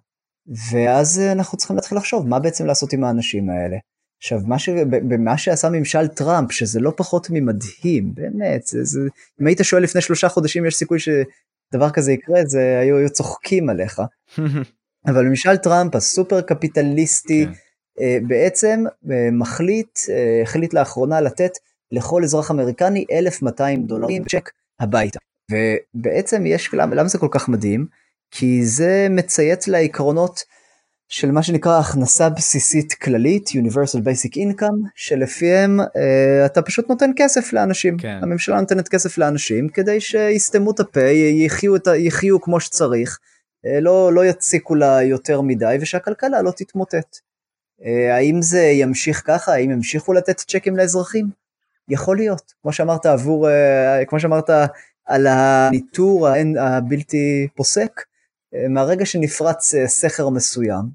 ואז אנחנו צריכים להתחיל לחשוב מה בעצם לעשות עם האנשים האלה. עכשיו, מה, ש... במה שעשה ממשל טראמפ, שזה לא פחות ממדהים, באמת, זה, זה... אם היית שואל לפני שלושה חודשים יש סיכוי שדבר כזה יקרה, זה היו, היו צוחקים עליך. אבל ממשל טראמפ הסופר קפיטליסטי, כן. בעצם אה, מחליט, אה, החליט לאחרונה לתת לכל אזרח אמריקני 1,200 דולרים צ'ק הביתה. ובעצם יש, למה, למה זה כל כך מדהים? כי זה מציית לעקרונות של מה שנקרא הכנסה בסיסית כללית, Universal Basic Income, שלפיהם אה, אתה פשוט נותן כסף לאנשים. כן. הממשלה נותנת כסף לאנשים כדי שיסתמו את הפה, יחיו, את, יחיו כמו שצריך, אה, לא, לא יציקו לה יותר מדי ושהכלכלה לא תתמוטט. אה, האם זה ימשיך ככה? האם ימשיכו לתת צ'קים לאזרחים? יכול להיות. כמו שאמרת עבור, אה, כמו שאמרת על הניטור הבלתי פוסק, אה, מהרגע שנפרץ סכר מסוים,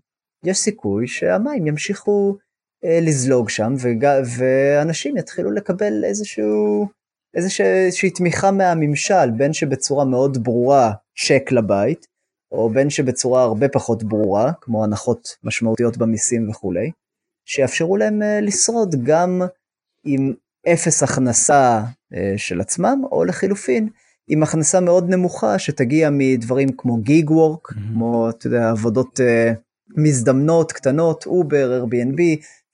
יש סיכוי שהמים ימשיכו לזלוג שם, וג... ואנשים יתחילו לקבל איזשהו, איזושהי תמיכה מהממשל, בין שבצורה מאוד ברורה צ'ק לבית, או בין שבצורה הרבה פחות ברורה, כמו הנחות משמעותיות במיסים וכולי, שיאפשרו להם אה, לשרוד גם עם אפס הכנסה אה, של עצמם, או לחילופין, עם הכנסה מאוד נמוכה שתגיע מדברים כמו gig work, mm-hmm. כמו, אתה יודע, עבודות uh, מזדמנות קטנות, Uber, Airbnb,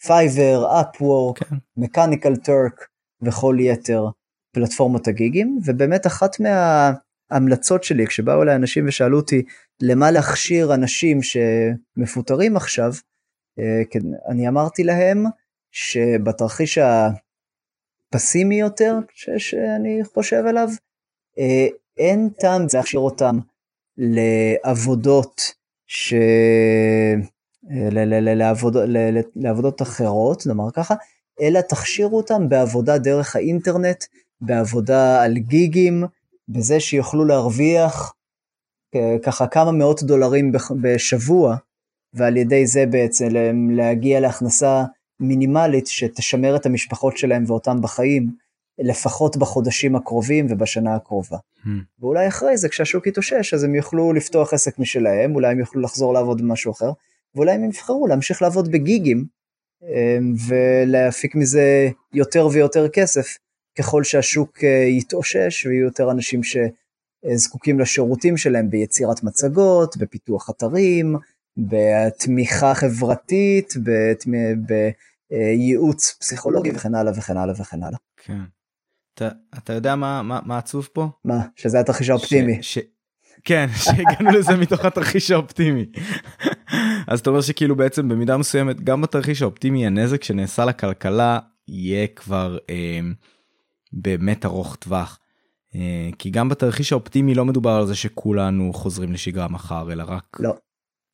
Fiverr, Upwork, Mechanical Turk וכל יתר פלטפורמות הגיגים, ובאמת אחת מההמלצות שלי כשבאו אליי אנשים ושאלו אותי למה להכשיר אנשים שמפוטרים עכשיו, uh, אני אמרתי להם שבתרחיש הפסימי יותר ש- שאני חושב עליו, אה, אין טעם להכשיר אותם לעבודות ש... אה, לעבוד... לעבודות אחרות, נאמר ככה, אלא תכשירו אותם בעבודה דרך האינטרנט, בעבודה על גיגים, בזה שיוכלו להרוויח אה, ככה כמה מאות דולרים בשבוע, ועל ידי זה בעצם להגיע להכנסה מינימלית שתשמר את המשפחות שלהם ואותם בחיים, לפחות בחודשים הקרובים ובשנה הקרובה. Hmm. ואולי אחרי זה כשהשוק יתאושש אז הם יוכלו לפתוח עסק משלהם, אולי הם יוכלו לחזור לעבוד במשהו אחר, ואולי הם יבחרו להמשיך לעבוד בגיגים אמ, ולהפיק מזה יותר ויותר כסף ככל שהשוק אה, יתאושש ויהיו יותר אנשים שזקוקים לשירותים שלהם ביצירת מצגות, בפיתוח אתרים, בתמיכה חברתית, בייעוץ פסיכולוגי וכן הלאה וכן הלאה וכן הלאה. כן. אתה, אתה יודע מה, מה, מה עצוב פה? מה? שזה התרחיש האופטימי. ש, ש... כן, שהגענו לזה מתוך התרחיש האופטימי. אז אתה אומר שכאילו בעצם במידה מסוימת גם בתרחיש האופטימי הנזק שנעשה לכלכלה יהיה כבר אה, באמת ארוך טווח. אה, כי גם בתרחיש האופטימי לא מדובר על זה שכולנו חוזרים לשגרה מחר אלא רק לא.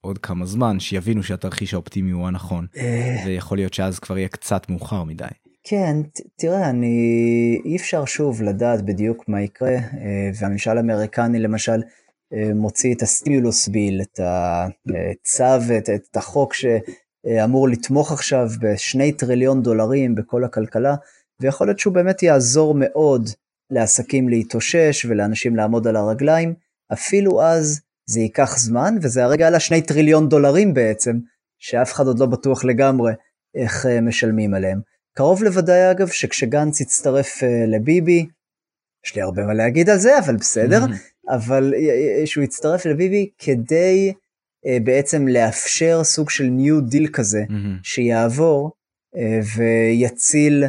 עוד כמה זמן שיבינו שהתרחיש האופטימי הוא הנכון. אה. ויכול להיות שאז כבר יהיה קצת מאוחר מדי. כן, תראה, אני... אי אפשר שוב לדעת בדיוק מה יקרה, אה, והממשל האמריקני למשל אה, מוציא את הסטימולוס ביל, את הצו, את, את החוק שאמור לתמוך עכשיו בשני טריליון דולרים בכל הכלכלה, ויכול להיות שהוא באמת יעזור מאוד לעסקים להתאושש ולאנשים לעמוד על הרגליים, אפילו אז זה ייקח זמן, וזה הרגע על השני טריליון דולרים בעצם, שאף אחד עוד לא בטוח לגמרי איך אה, משלמים עליהם. קרוב לוודאי אגב שכשגנץ יצטרף uh, לביבי, יש לי הרבה מה להגיד על זה, אבל בסדר, mm-hmm. אבל uh, שהוא יצטרף לביבי כדי uh, בעצם לאפשר סוג של ניו דיל כזה, mm-hmm. שיעבור uh, ויציל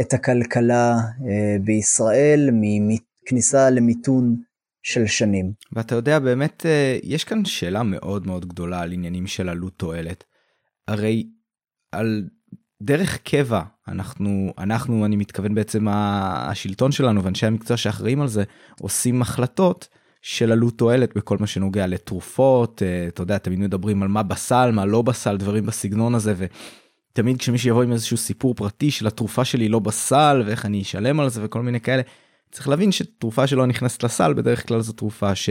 את הכלכלה uh, בישראל מכניסה למיתון של שנים. ואתה יודע באמת uh, יש כאן שאלה מאוד מאוד גדולה על עניינים של עלות תועלת. הרי על דרך קבע אנחנו אנחנו אני מתכוון בעצם השלטון שלנו ואנשי המקצוע שאחראים על זה עושים החלטות של עלות תועלת בכל מה שנוגע לתרופות אה, אתה יודע תמיד מדברים על מה בסל מה לא בסל דברים בסגנון הזה ותמיד כשמישהו יבוא עם איזשהו סיפור פרטי של התרופה שלי לא בסל ואיך אני אשלם על זה וכל מיני כאלה צריך להבין שתרופה שלא נכנסת לסל בדרך כלל זו תרופה ש...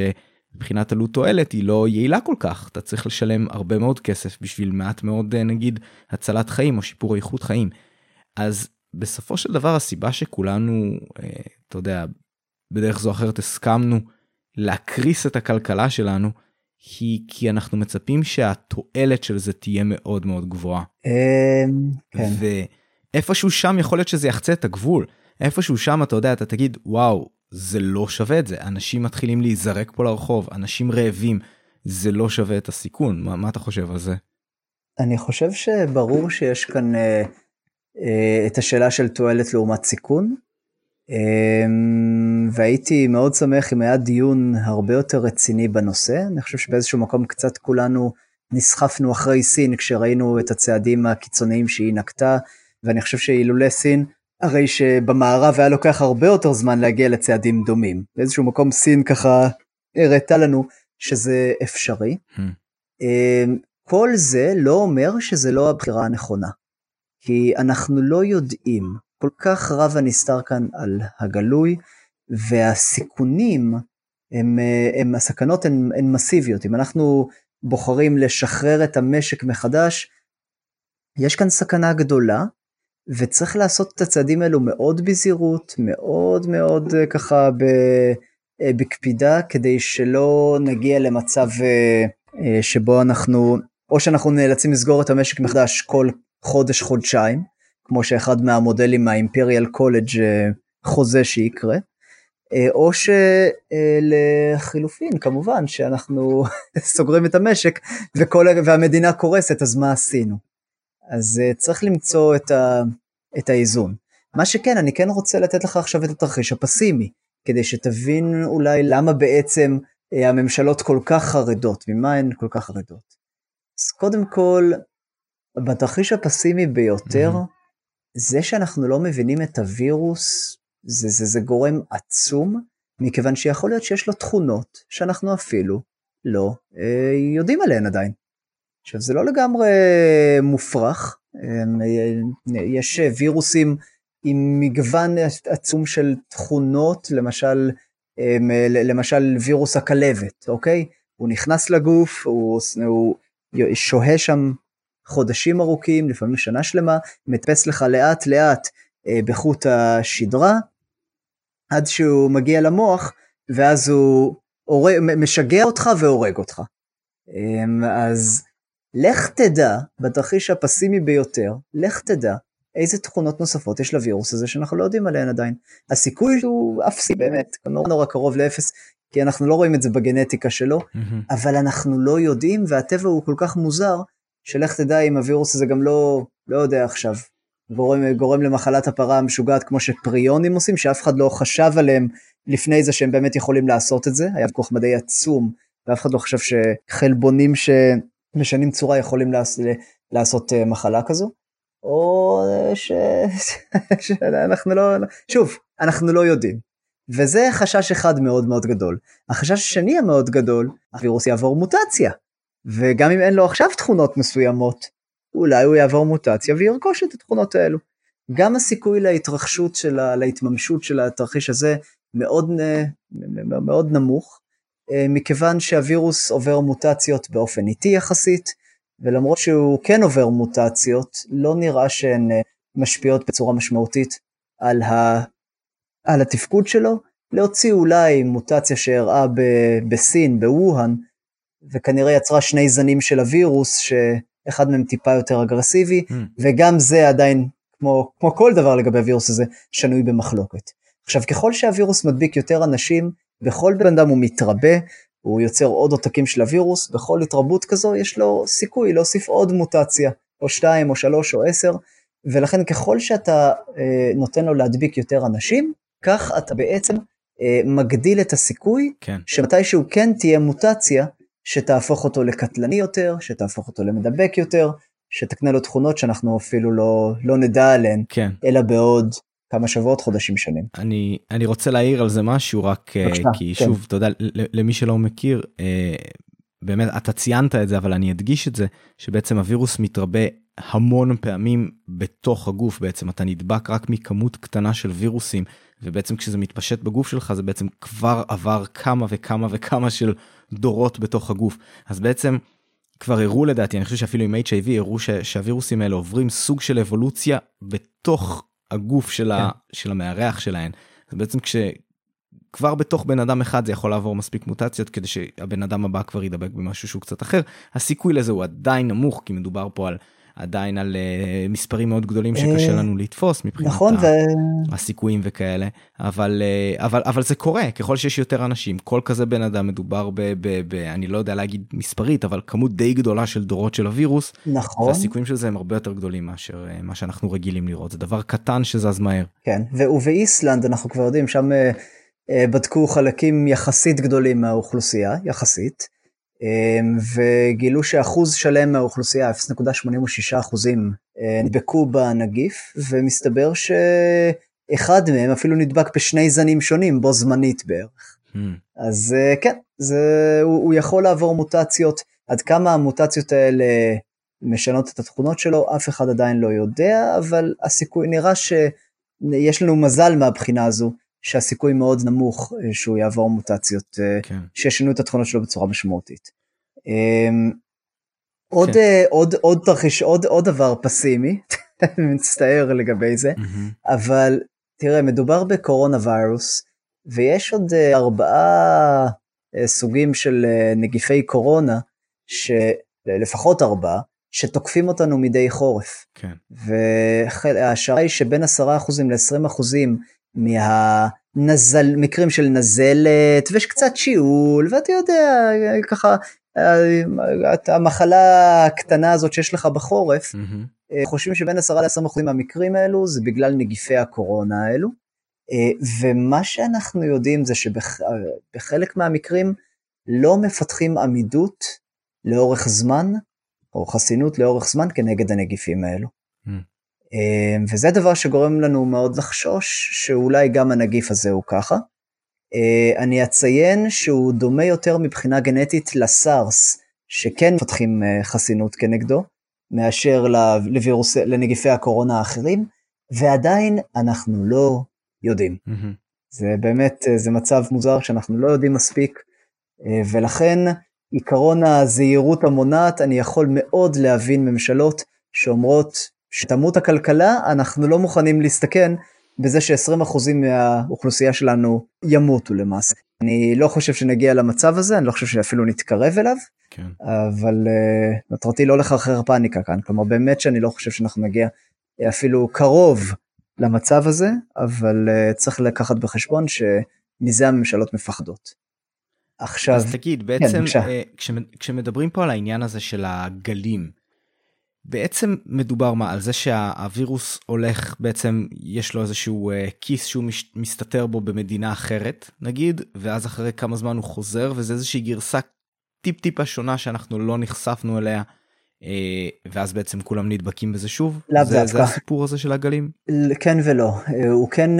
מבחינת עלות תועלת היא לא יעילה כל כך אתה צריך לשלם הרבה מאוד כסף בשביל מעט מאוד אה, נגיד הצלת חיים או שיפור איכות חיים. אז בסופו של דבר הסיבה שכולנו אה, אתה יודע בדרך זו אחרת הסכמנו להקריס את הכלכלה שלנו היא כי אנחנו מצפים שהתועלת של זה תהיה מאוד מאוד גבוהה. אמ, כן. ואיפשהו שם יכול להיות שזה יחצה את הגבול איפשהו שם אתה יודע אתה תגיד וואו זה לא שווה את זה אנשים מתחילים להיזרק פה לרחוב אנשים רעבים זה לא שווה את הסיכון מה, מה אתה חושב על זה. אני חושב שברור שיש כאן uh, אה, את השאלה של תועלת לעומת סיכון. אמ, והייתי מאוד שמח אם היה דיון הרבה יותר רציני בנושא. אני חושב שבאיזשהו מקום קצת כולנו נסחפנו אחרי סין כשראינו את הצעדים הקיצוניים שהיא נקטה, ואני חושב שאילולא סין, הרי שבמערב היה לוקח הרבה יותר זמן להגיע לצעדים דומים. באיזשהו מקום סין ככה הראתה לנו שזה אפשרי. Hmm. אמ, כל זה לא אומר שזה לא הבחירה הנכונה. כי אנחנו לא יודעים, כל כך רב הנסתר כאן על הגלוי, והסיכונים, הם, הם, הסכנות הן, הן מסיביות. אם אנחנו בוחרים לשחרר את המשק מחדש, יש כאן סכנה גדולה, וצריך לעשות את הצעדים האלו מאוד בזהירות, מאוד מאוד אה, ככה ב, אה, בקפידה, כדי שלא נגיע למצב אה, שבו אנחנו, או שאנחנו נאלצים לסגור את המשק מחדש כל חודש-חודשיים, כמו שאחד מהמודלים מהאימפריאל קולג' חוזה שיקרה, או שלחילופין כמובן שאנחנו סוגרים את המשק וכל, והמדינה קורסת אז מה עשינו. אז צריך למצוא את, ה, את האיזון. מה שכן אני כן רוצה לתת לך עכשיו את התרחיש הפסימי כדי שתבין אולי למה בעצם הממשלות כל כך חרדות, ממה הן כל כך חרדות. אז קודם כל בתרחיש הפסימי ביותר, mm-hmm. זה שאנחנו לא מבינים את הווירוס, זה, זה, זה גורם עצום, מכיוון שיכול להיות שיש לו תכונות שאנחנו אפילו לא אה, יודעים עליהן עדיין. עכשיו זה לא לגמרי מופרך, אה, יש וירוסים עם מגוון עצום של תכונות, למשל, אה, למשל וירוס הכלבת, אוקיי? הוא נכנס לגוף, הוא, הוא שוהה שם חודשים ארוכים, לפעמים שנה שלמה, מטפס לך לאט לאט אה, בחוט השדרה, עד שהוא מגיע למוח, ואז הוא אורג, משגע אותך והורג אותך. אה, אז לך תדע, בתרחיש הפסימי ביותר, לך תדע איזה תכונות נוספות יש לווירוס הזה שאנחנו לא יודעים עליהן עדיין. הסיכוי הוא אפסי באמת, נורא נורא קרוב לאפס, כי אנחנו לא רואים את זה בגנטיקה שלו, mm-hmm. אבל אנחנו לא יודעים, והטבע הוא כל כך מוזר, שלך תדע אם הווירוס הזה גם לא, לא יודע עכשיו, גורם, גורם למחלת הפרה המשוגעת כמו שפריונים עושים, שאף אחד לא חשב עליהם לפני זה שהם באמת יכולים לעשות את זה, היה כוח מדעי עצום, ואף אחד לא חשב שחלבונים שמשנים צורה יכולים לעשות, לעשות אה, מחלה כזו, או אה, ש... שאנחנו לא, שוב, אנחנו לא יודעים. וזה חשש אחד מאוד מאוד גדול. החשש השני המאוד גדול, הווירוס יעבור מוטציה. וגם אם אין לו עכשיו תכונות מסוימות, אולי הוא יעבור מוטציה וירכוש את התכונות האלו. גם הסיכוי להתרחשות של ה... להתממשות של התרחיש הזה מאוד, מאוד נמוך, אה, מכיוון שהווירוס עובר מוטציות באופן איטי יחסית, ולמרות שהוא כן עובר מוטציות, לא נראה שהן אה, משפיעות בצורה משמעותית על, ה... על התפקוד שלו. להוציא אולי מוטציה שאירעה ב... בסין, בווהאן, וכנראה יצרה שני זנים של הווירוס, שאחד מהם טיפה יותר אגרסיבי, mm. וגם זה עדיין, כמו, כמו כל דבר לגבי הווירוס הזה, שנוי במחלוקת. עכשיו, ככל שהווירוס מדביק יותר אנשים, בכל בן אדם הוא מתרבה, הוא יוצר עוד עותקים של הווירוס, בכל התרבות כזו יש לו סיכוי להוסיף עוד מוטציה, או שתיים, או שלוש, או עשר, ולכן ככל שאתה אה, נותן לו להדביק יותר אנשים, כך אתה בעצם אה, מגדיל את הסיכוי כן. שמתישהו כן תהיה מוטציה שתהפוך אותו לקטלני יותר, שתהפוך אותו למדבק יותר, שתקנה לו תכונות שאנחנו אפילו לא, לא נדע עליהן, כן. אלא בעוד כמה שבועות, חודשים, שנים. אני, אני רוצה להעיר על זה משהו רק אה, בבקשה, כי כן. שוב, אתה יודע, למי שלא מכיר, אה, באמת, אתה ציינת את זה, אבל אני אדגיש את זה, שבעצם הווירוס מתרבה המון פעמים בתוך הגוף, בעצם אתה נדבק רק מכמות קטנה של וירוסים, ובעצם כשזה מתפשט בגוף שלך זה בעצם כבר עבר כמה וכמה וכמה של דורות בתוך הגוף. אז בעצם כבר הראו לדעתי, אני חושב שאפילו עם HIV הראו ש, שהווירוסים האלה עוברים סוג של אבולוציה בתוך הגוף של, כן. ה, של המארח שלהם. אז בעצם כש... כבר בתוך בן אדם אחד זה יכול לעבור מספיק מוטציות כדי שהבן אדם הבא כבר ידבק במשהו שהוא קצת אחר. הסיכוי לזה הוא עדיין נמוך כי מדובר פה על עדיין על uh, מספרים מאוד גדולים שקשה לנו לתפוס מבחינת נכון, ו... הסיכויים וכאלה, אבל, uh, אבל, אבל זה קורה, ככל שיש יותר אנשים, כל כזה בן אדם מדובר ב, ב, ב... אני לא יודע להגיד מספרית, אבל כמות די גדולה של דורות של הווירוס, נכון. והסיכויים של זה הם הרבה יותר גדולים מאשר uh, מה שאנחנו רגילים לראות, זה דבר קטן שזז מהר. כן, ובאיסלנד אנחנו כבר יודעים, שם uh, uh, בדקו חלקים יחסית גדולים מהאוכלוסייה, יחסית. אמ, וגילו שאחוז שלם מהאוכלוסייה, 0.86 אחוזים, אה, נדבקו בנגיף, ומסתבר שאחד מהם אפילו נדבק בשני זנים שונים, בו זמנית בערך. Hmm. אז אה, כן, זה, הוא, הוא יכול לעבור מוטציות, עד כמה המוטציות האלה משנות את התכונות שלו, אף אחד עדיין לא יודע, אבל הסיכוי, נראה שיש לנו מזל מהבחינה הזו, שהסיכוי מאוד נמוך אה, שהוא יעבור מוטציות אה, כן. שישנו את התכונות שלו בצורה משמעותית. אמ, עוד, כן. אה, עוד, עוד תרחיש, עוד, עוד דבר פסימי, מצטער לגבי זה, mm-hmm. אבל תראה, מדובר בקורונה וירוס, ויש עוד ארבעה סוגים של נגיפי קורונה, שלפחות ארבעה, שתוקפים אותנו מדי חורף. כן. וההשערה היא שבין 10% ל-20% מהנזל, מקרים של נזלת, ויש קצת שיעול, ואתה יודע, ככה, המחלה הקטנה הזאת שיש לך בחורף, mm-hmm. חושבים שבין 10 ל-20% מהמקרים האלו זה בגלל נגיפי הקורונה האלו. אה, ומה שאנחנו יודעים זה שבחלק מהמקרים לא מפתחים עמידות לאורך זמן, או חסינות לאורך זמן כנגד הנגיפים האלו. Mm. אמ, וזה דבר שגורם לנו מאוד לחשוש שאולי גם הנגיף הזה הוא ככה. אה, אני אציין שהוא דומה יותר מבחינה גנטית לסארס, שכן מפתחים אה, חסינות כנגדו, מאשר לווירוס, לנגיפי הקורונה האחרים, ועדיין אנחנו לא יודעים. Mm-hmm. זה באמת, אה, זה מצב מוזר שאנחנו לא יודעים מספיק, ולכן עיקרון הזהירות המונעת, אני יכול מאוד להבין ממשלות שאומרות שתמות הכלכלה, אנחנו לא מוכנים להסתכן בזה ש-20% מהאוכלוסייה שלנו ימותו למעשה. אני לא חושב שנגיע למצב הזה, אני לא חושב שאפילו נתקרב אליו, כן. אבל uh, מטרתי לא לחרחר פאניקה כאן, כלומר באמת שאני לא חושב שאנחנו נגיע אפילו קרוב למצב הזה, אבל uh, צריך לקחת בחשבון שמזה הממשלות מפחדות. עכשיו, אז תגיד, כן, בעצם כן, uh, כשמדברים פה על העניין הזה של הגלים, בעצם מדובר מה על זה שהווירוס הולך בעצם יש לו איזשהו uh, כיס שהוא מש, מסתתר בו במדינה אחרת נגיד ואז אחרי כמה זמן הוא חוזר וזה איזושהי גרסה טיפ טיפה שונה שאנחנו לא נחשפנו אליה uh, ואז בעצם כולם נדבקים בזה שוב. לאו זה, זה הסיפור הזה של הגלים? כן ולא. uh, הוא כן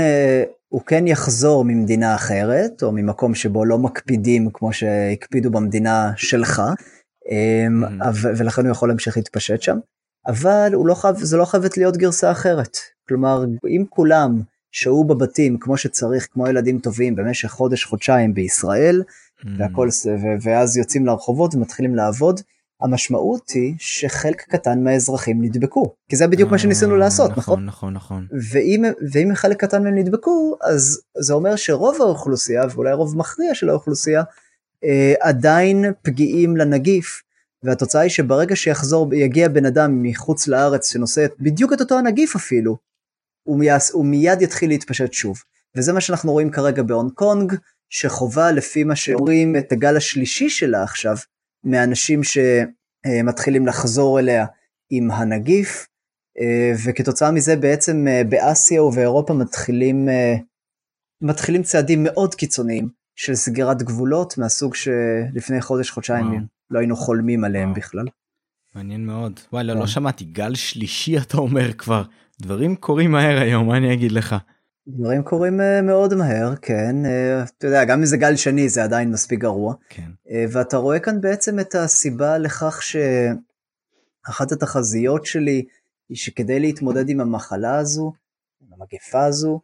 הוא כן יחזור ממדינה אחרת או ממקום שבו לא מקפידים כמו שהקפידו במדינה שלך. Mm-hmm. ולכן הוא יכול להמשיך להתפשט שם. אבל לא חייב, זה לא חייבת להיות גרסה אחרת. כלומר, אם כולם שהו בבתים כמו שצריך, כמו ילדים טובים, במשך חודש, חודשיים בישראל, mm. והכל, ואז יוצאים לרחובות ומתחילים לעבוד, המשמעות היא שחלק קטן מהאזרחים נדבקו, כי זה בדיוק מה שניסינו לעשות, נכון? נכון, נכון. ואם, ואם חלק קטן מהם נדבקו, אז זה אומר שרוב האוכלוסייה, ואולי רוב מכריע של האוכלוסייה, אה, עדיין פגיעים לנגיף, והתוצאה היא שברגע שיחזור, יגיע בן אדם מחוץ לארץ שנושא בדיוק את אותו הנגיף אפילו, הוא, מייס, הוא מיד יתחיל להתפשט שוב. וזה מה שאנחנו רואים כרגע בהונג קונג, שחובה לפי מה שאומרים את הגל השלישי שלה עכשיו, מאנשים שמתחילים לחזור אליה עם הנגיף, וכתוצאה מזה בעצם באסיה ובאירופה מתחילים, מתחילים צעדים מאוד קיצוניים של סגירת גבולות מהסוג שלפני חודש חודשיים לא היינו חולמים עליהם וואו. בכלל. מעניין מאוד. וואלה, לא כן. שמעתי, גל שלישי אתה אומר כבר. דברים קורים מהר היום, מה אני אגיד לך? דברים קורים uh, מאוד מהר, כן. Uh, אתה יודע, גם אם זה גל שני זה עדיין מספיק גרוע. כן. Uh, ואתה רואה כאן בעצם את הסיבה לכך שאחת התחזיות שלי היא שכדי להתמודד עם המחלה הזו, עם המגפה הזו,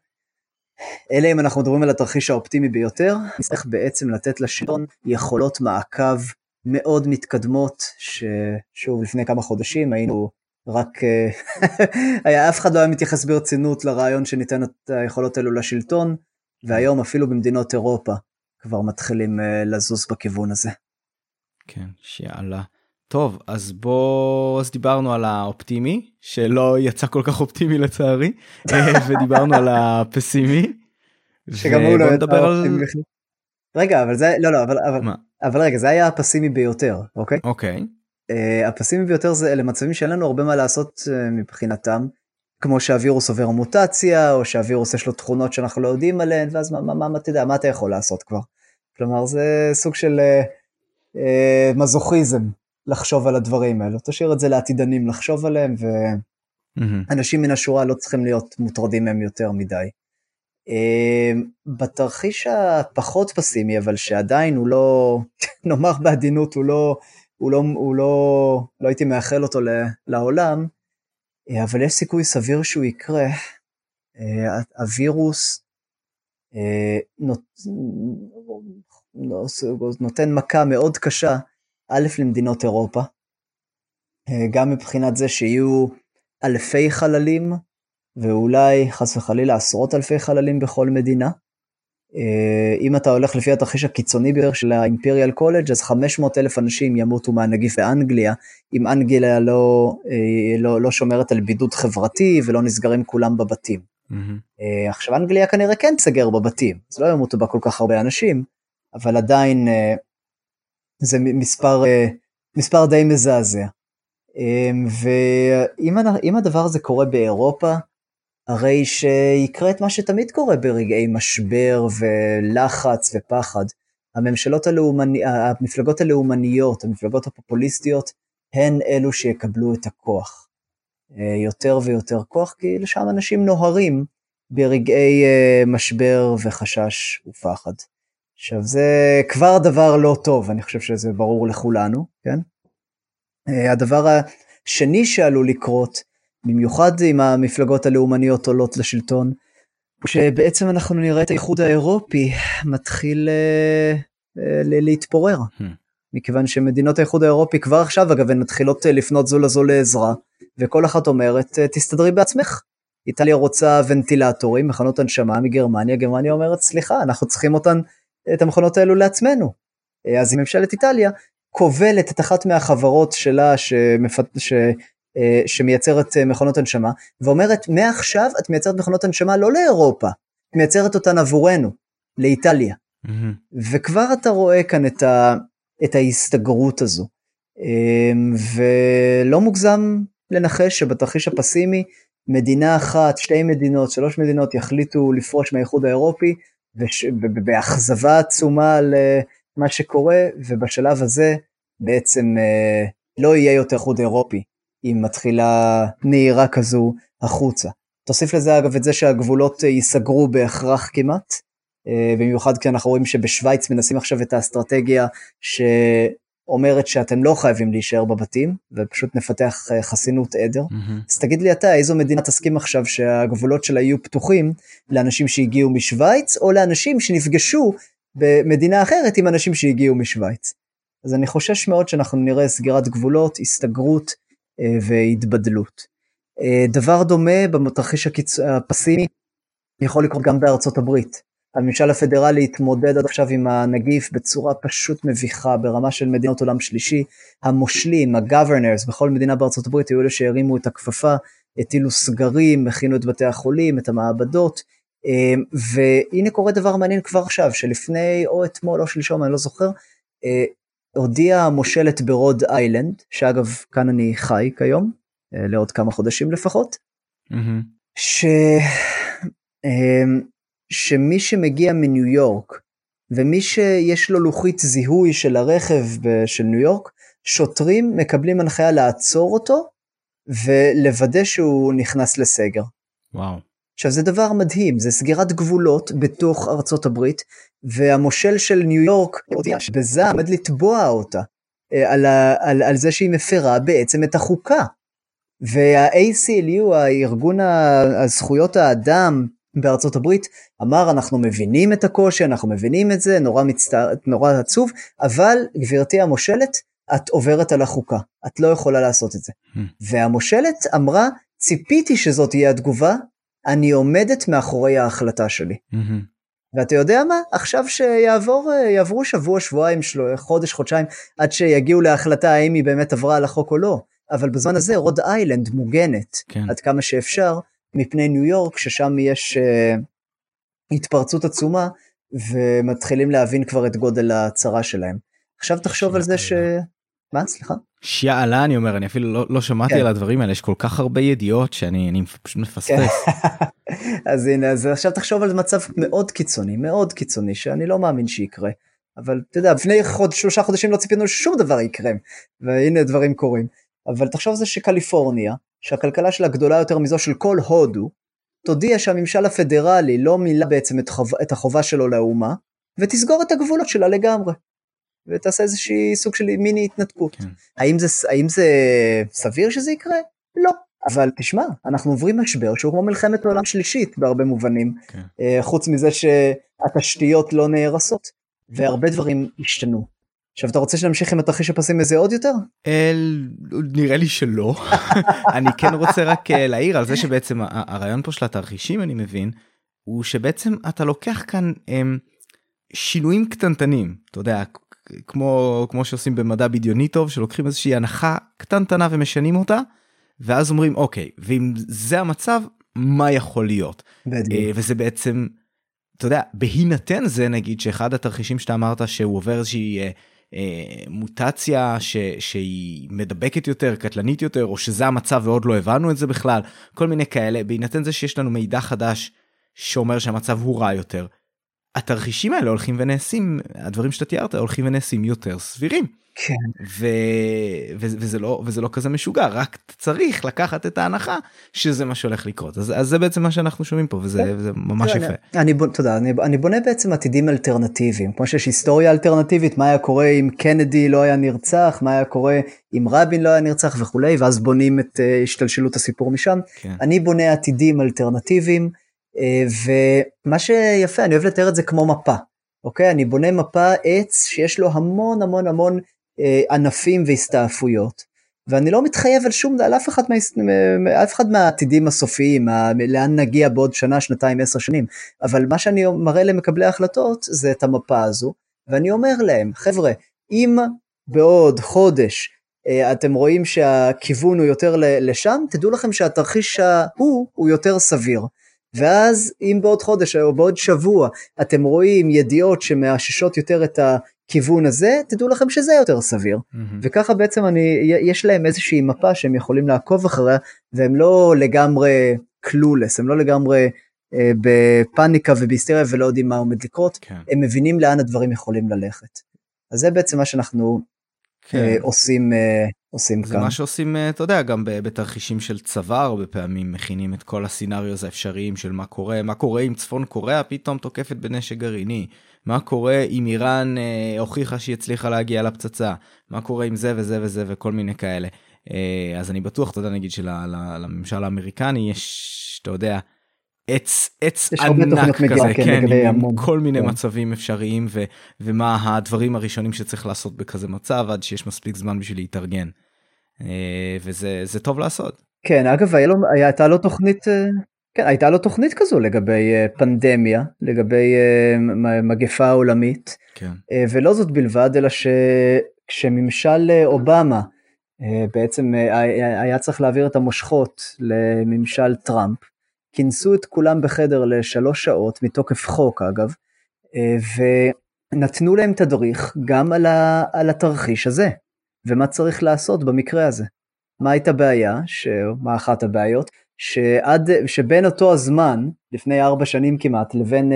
אלא אם אנחנו מדברים על התרחיש האופטימי ביותר, נצטרך בעצם לתת לשלטון יכולות מעקב מאוד מתקדמות, ששוב לפני כמה חודשים היינו רק, אה, היה, אף אחד לא היה מתייחס ברצינות לרעיון שניתן את היכולות האלו לשלטון, והיום אפילו במדינות אירופה כבר מתחילים אה, לזוז בכיוון הזה. כן, שיאללה. טוב, אז בוא, אז דיברנו על האופטימי, שלא יצא כל כך אופטימי לצערי, ודיברנו על הפסימי. שגם הוא לא יצא אופטימי. רגע, אבל זה, לא, לא, אבל, אבל, אבל רגע, זה היה הפסימי ביותר, אוקיי? אוקיי. Uh, הפסימי ביותר זה אלה מצבים שאין לנו הרבה מה לעשות uh, מבחינתם, כמו שהווירוס עובר מוטציה, או שהווירוס יש לו תכונות שאנחנו לא יודעים עליהן, ואז מה, מה, מה, מה, אתה יודע, מה אתה יכול לעשות כבר? כלומר, זה סוג של uh, uh, מזוכיזם לחשוב על הדברים האלו. תשאיר את זה לעתידנים לחשוב עליהם, ואנשים מן השורה לא צריכים להיות מוטרדים מהם יותר מדי. Uh, בתרחיש הפחות פסימי, אבל שעדיין הוא לא, נאמר בעדינות, הוא לא... הוא לא, הוא לא, לא הייתי מאחל אותו לעולם, אה, אבל יש סיכוי סביר שהוא יקרה. הווירוס אה, נותן מכה מאוד קשה, א', למדינות אירופה, גם מבחינת זה שיהיו אלפי חללים, ואולי חס וחלילה עשרות אלפי חללים בכל מדינה. אה, אם אתה הולך לפי התרחיש הקיצוני ביותר של האימפריאל קולג' אז 500 אלף אנשים ימותו מהנגיף באנגליה, אם אנגליה לא, אה, לא, לא שומרת על בידוד חברתי ולא נסגרים כולם בבתים. Mm-hmm. עכשיו אנגליה כנראה כן תסגר בבתים, אז לא ימותו בה כל כך הרבה אנשים, אבל עדיין זה מספר, מספר די מזעזע. ואם הדבר הזה קורה באירופה, הרי שיקרה את מה שתמיד קורה ברגעי משבר ולחץ ופחד. הממשלות הלאומני, המפלגות הלאומניות, המפלגות הפופוליסטיות, הן אלו שיקבלו את הכוח. אה, יותר ויותר כוח, כי לשם אנשים נוהרים ברגעי אה, משבר וחשש ופחד. עכשיו זה כבר דבר לא טוב, אני חושב שזה ברור לכולנו, כן? אה, הדבר השני שעלול לקרות במיוחד אם המפלגות הלאומניות עולות לשלטון, שבעצם אנחנו נראה את האיחוד האירופי מתחיל uh, uh, להתפורר. Hmm. מכיוון שמדינות האיחוד האירופי כבר עכשיו אגב הן מתחילות לפנות זו לזו לעזרה, וכל אחת אומרת תסתדרי בעצמך. איטליה רוצה ונטילטורים, מכונות הנשמה מגרמניה, גרמניה אומרת סליחה אנחנו צריכים אותן, את המכונות האלו לעצמנו. אז ממשלת איטליה כובלת את אחת מהחברות שלה שמפת... ש... אה, שמייצרת אה, מכונות הנשמה, ואומרת מעכשיו את מייצרת מכונות הנשמה לא לאירופה, את מייצרת אותן עבורנו, לאיטליה. Mm-hmm. וכבר אתה רואה כאן את, ה, את ההסתגרות הזו. אמ, ולא מוגזם לנחש שבתרחיש הפסימי מדינה אחת, שתי מדינות, שלוש מדינות יחליטו לפרוש מהאיחוד האירופי באכזבה עצומה על אה, מה שקורה, ובשלב הזה בעצם לא יהיה יותר איחוד אירופי, אם מתחילה נהירה כזו החוצה. תוסיף לזה אגב את זה שהגבולות אה, ייסגרו בהכרח כמעט, אה, במיוחד כי אנחנו רואים שבשוויץ מנסים עכשיו את האסטרטגיה שאומרת שאתם לא חייבים להישאר בבתים ופשוט נפתח אה, חסינות עדר. Mm-hmm. אז תגיד לי אתה איזו מדינה תסכים עכשיו שהגבולות שלה יהיו פתוחים לאנשים שהגיעו משוויץ או לאנשים שנפגשו במדינה אחרת עם אנשים שהגיעו משוויץ. אז אני חושש מאוד שאנחנו נראה סגירת גבולות, הסתגרות, אה, והתבדלות. אה, דבר דומה בתרחיש הקיצ... הפסימי יכול לקרות גם בארצות הברית. הממשל הפדרלי התמודד עד עכשיו עם הנגיף בצורה פשוט מביכה ברמה של מדינות עולם שלישי. המושלים, הגוורנרס בכל מדינה בארצות הברית היו אלה שהרימו את הכפפה, הטילו סגרים, הכינו את בתי החולים, את המעבדות. אה, והנה קורה דבר מעניין כבר עכשיו, שלפני או אתמול או שלשום, אני לא זוכר, הודיעה המושלת ברוד איילנד, שאגב כאן אני חי כיום, אה, לעוד כמה חודשים לפחות, mm-hmm. ש... שמי שמגיע מניו יורק ומי שיש לו לוחית זיהוי של הרכב של ניו יורק, שוטרים מקבלים הנחיה לעצור אותו ולוודא שהוא נכנס לסגר. וואו. עכשיו זה דבר מדהים, זה סגירת גבולות בתוך ארצות הברית, והמושל של ניו יורק הודיע שבזעם עומד לתבוע אותה אה, על, ה, על, על זה שהיא מפרה בעצם את החוקה. וה-ACLU, הארגון הזכויות האדם בארצות הברית, אמר אנחנו מבינים את הקושי, אנחנו מבינים את זה, נורא, מצטע... נורא עצוב, אבל גברתי המושלת, את עוברת על החוקה, את לא יכולה לעשות את זה. Hmm. והמושלת אמרה, ציפיתי שזאת תהיה התגובה, אני עומדת מאחורי ההחלטה שלי. Mm-hmm. ואתה יודע מה? עכשיו שיעברו שבוע, שבועיים, של... חודש, חודשיים, עד שיגיעו להחלטה האם היא באמת עברה על החוק או לא. אבל בזמן הזה רוד איילנד מוגנת, כן. עד כמה שאפשר, מפני ניו יורק, ששם יש uh, התפרצות עצומה, ומתחילים להבין כבר את גודל הצרה שלהם. עכשיו תחשוב על זה ש... מה? סליחה? שיאללה אני אומר אני אפילו לא, לא שמעתי כן. על הדברים האלה יש כל כך הרבה ידיעות שאני אני פשוט מפספס. כן. אז הנה אז עכשיו תחשוב על מצב מאוד קיצוני מאוד קיצוני שאני לא מאמין שיקרה. אבל אתה יודע לפני חוד, שלושה חודשים לא ציפינו ששום דבר יקרה והנה דברים קורים. אבל תחשוב על זה שקליפורניה שהכלכלה שלה גדולה יותר מזו של כל הודו תודיע שהממשל הפדרלי לא מילא בעצם את, חוב, את החובה שלו לאומה ותסגור את הגבולות שלה לגמרי. ותעשה איזושהי סוג של מיני התנתקות. כן. האם, זה, האם זה סביר שזה יקרה? לא. אבל תשמע, אנחנו עוברים משבר שהוא כמו מלחמת עולם שלישית בהרבה מובנים, כן. אה, חוץ מזה שהתשתיות לא נהרסות, והרבה דברים השתנו. עכשיו אתה רוצה שנמשיך עם התרחיש הפסימי הזה עוד יותר? אל... נראה לי שלא. אני כן רוצה רק אה, להעיר על זה שבעצם הרעיון פה של התרחישים אני מבין, הוא שבעצם אתה לוקח כאן הם, שינויים קטנטנים, אתה יודע, כמו כמו שעושים במדע בדיוני טוב שלוקחים איזושהי הנחה קטנטנה ומשנים אותה ואז אומרים אוקיי ואם זה המצב מה יכול להיות. אה, וזה בעצם אתה יודע בהינתן זה נגיד שאחד התרחישים שאתה אמרת שהוא עובר איזושהי אה, מוטציה ש, שהיא מדבקת יותר קטלנית יותר או שזה המצב ועוד לא הבנו את זה בכלל כל מיני כאלה. בהינתן זה שיש לנו מידע חדש שאומר שהמצב הוא רע יותר התרחישים האלה הולכים ונעשים הדברים שאתה תיארת הולכים ונעשים יותר סבירים. כן. ו... ו... וזה לא וזה לא כזה משוגע רק צריך לקחת את ההנחה שזה מה שהולך לקרות אז, אז זה בעצם מה שאנחנו שומעים פה וזה, כן. וזה ממש כן, יפה. אני, אני, תודה אני, אני בונה בעצם עתידים אלטרנטיביים כמו שיש היסטוריה אלטרנטיבית מה היה קורה אם קנדי לא היה נרצח מה היה קורה אם רבין לא היה נרצח וכולי ואז בונים את uh, השתלשלות הסיפור משם כן. אני בונה עתידים אלטרנטיביים. אה, ומה שיפה, אני אוהב לתאר את זה כמו מפה, אוקיי? אני בונה מפה עץ שיש לו המון המון המון אה, ענפים והסתעפויות, ואני לא מתחייב על שום, על אף אחד, מה, אף אחד מהעתידים הסופיים, לאן נגיע בעוד שנה, שנתיים, עשר שנים, אבל מה שאני מראה למקבלי ההחלטות זה את המפה הזו, ואני אומר להם, חבר'ה, אם בעוד חודש אה, אתם רואים שהכיוון הוא יותר לשם, תדעו לכם שהתרחיש ההוא הוא יותר סביר. ואז אם בעוד חודש או בעוד שבוע אתם רואים ידיעות שמאששות יותר את הכיוון הזה, תדעו לכם שזה יותר סביר. Mm-hmm. וככה בעצם אני, יש להם איזושהי מפה שהם יכולים לעקוב אחריה, והם לא לגמרי קלולס, הם לא לגמרי אה, בפאניקה ובהיסטריה ולא יודעים מה עומד לקרות, כן. הם מבינים לאן הדברים יכולים ללכת. אז זה בעצם מה שאנחנו כן. אה, עושים אה, עושים זה כאן. זה מה שעושים אה, אתה יודע גם בתרחישים של צבא הרבה פעמים מכינים את כל הסינריוז האפשריים של מה קורה מה קורה אם צפון קוריאה פתאום תוקפת בנשק גרעיני מה קורה אם איראן אה, הוכיחה שהיא הצליחה להגיע לפצצה מה קורה עם זה וזה וזה וכל מיני כאלה אה, אז אני בטוח אתה יודע נגיד שלממשל האמריקני יש אתה יודע. עץ עץ ענק כזה כן, כן עם המון. כל מיני כן. מצבים אפשריים ו, ומה הדברים הראשונים שצריך לעשות בכזה מצב עד שיש מספיק זמן בשביל להתארגן. אה, וזה זה טוב לעשות. כן אגב היה לו, הייתה לו תוכנית אה, כן הייתה לו תוכנית כזו לגבי אה, פנדמיה לגבי מגפה עולמית כן. ולא זאת בלבד אלא שכשממשל אובמה בעצם היה צריך להעביר את המושכות לממשל טראמפ. כינסו את כולם בחדר לשלוש שעות, מתוקף חוק אגב, אה, ונתנו להם תדריך גם על, ה, על התרחיש הזה, ומה צריך לעשות במקרה הזה. מה הייתה הבעיה, ש... מה אחת הבעיות? שעד, שבין אותו הזמן, לפני ארבע שנים כמעט, לבין uh,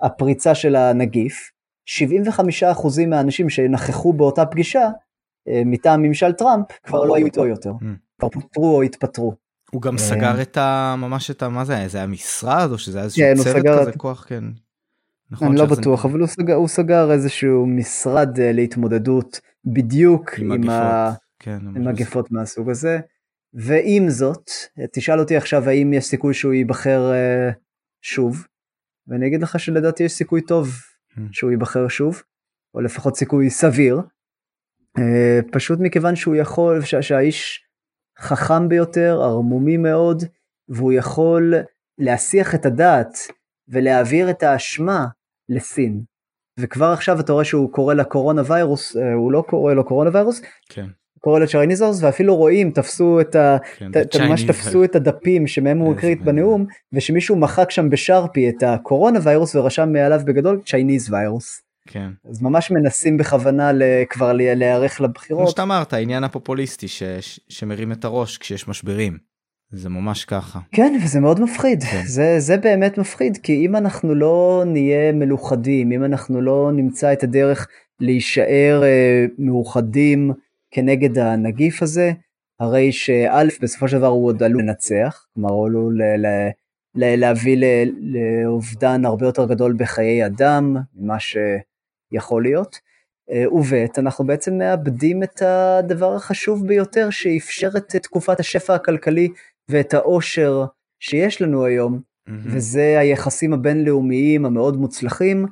הפריצה של הנגיף, 75% מהאנשים שנכחו באותה פגישה, uh, מטעם ממשל טראמפ, כבר לא היו איתו יותר. Mm. כבר פוטרו או התפטרו. הוא גם סגר את ה... ממש את ה... מה זה היה? זה היה משרד או שזה היה איזשהו כן, צוות כזה כוח? כן. נכון אני לא בטוח אבל הוא סגר, הוא סגר איזשהו משרד uh, להתמודדות בדיוק עם, עם, ה... כן, עם מגפות מהסוג הזה. ועם זאת תשאל אותי עכשיו האם יש סיכוי שהוא ייבחר uh, שוב ואני אגיד לך שלדעתי יש סיכוי טוב hmm. שהוא ייבחר שוב או לפחות סיכוי סביר. Uh, פשוט מכיוון שהוא יכול שה, שהאיש חכם ביותר, ערמומי מאוד, והוא יכול להסיח את הדעת ולהעביר את האשמה לסין. וכבר עכשיו אתה רואה שהוא קורא לקורונה ויירוס, אה, הוא לא קורא לו קורונה ויירוס, כן. קורא לצ'ייניז ויירוס, ואפילו רואים, תפסו את ה... כן, ת- ממש תפסו את הדפים שמהם הוא הקריא בנאום, ושמישהו מחק שם בשרפי את הקורונה ויירוס ורשם מעליו בגדול צ'ייניז ויירוס. כן. אז ממש מנסים בכוונה כבר להיערך כמו לבחירות. שאתה אמרת, העניין הפופוליסטי ש... ש- שמרים את הראש כשיש משברים. זה ממש ככה. כן, וזה מאוד מפחיד. כן. זה, זה באמת מפחיד, כי אם אנחנו לא נהיה מלוכדים, אם אנחנו לא נמצא את הדרך להישאר אה, מאוחדים כנגד הנגיף הזה, הרי שא', בסופו של דבר הוא עוד עלול לנצח, כלומר הוא עלול ל- ל- ל- להביא לאובדן הרבה יותר גדול בחיי אדם ממה שיכול להיות. אה, וב', אנחנו בעצם מאבדים את הדבר החשוב ביותר שאפשר את תקופת השפע הכלכלי ואת העושר שיש לנו היום, מהמם. וזה היחסים הבינלאומיים המאוד מוצלחים.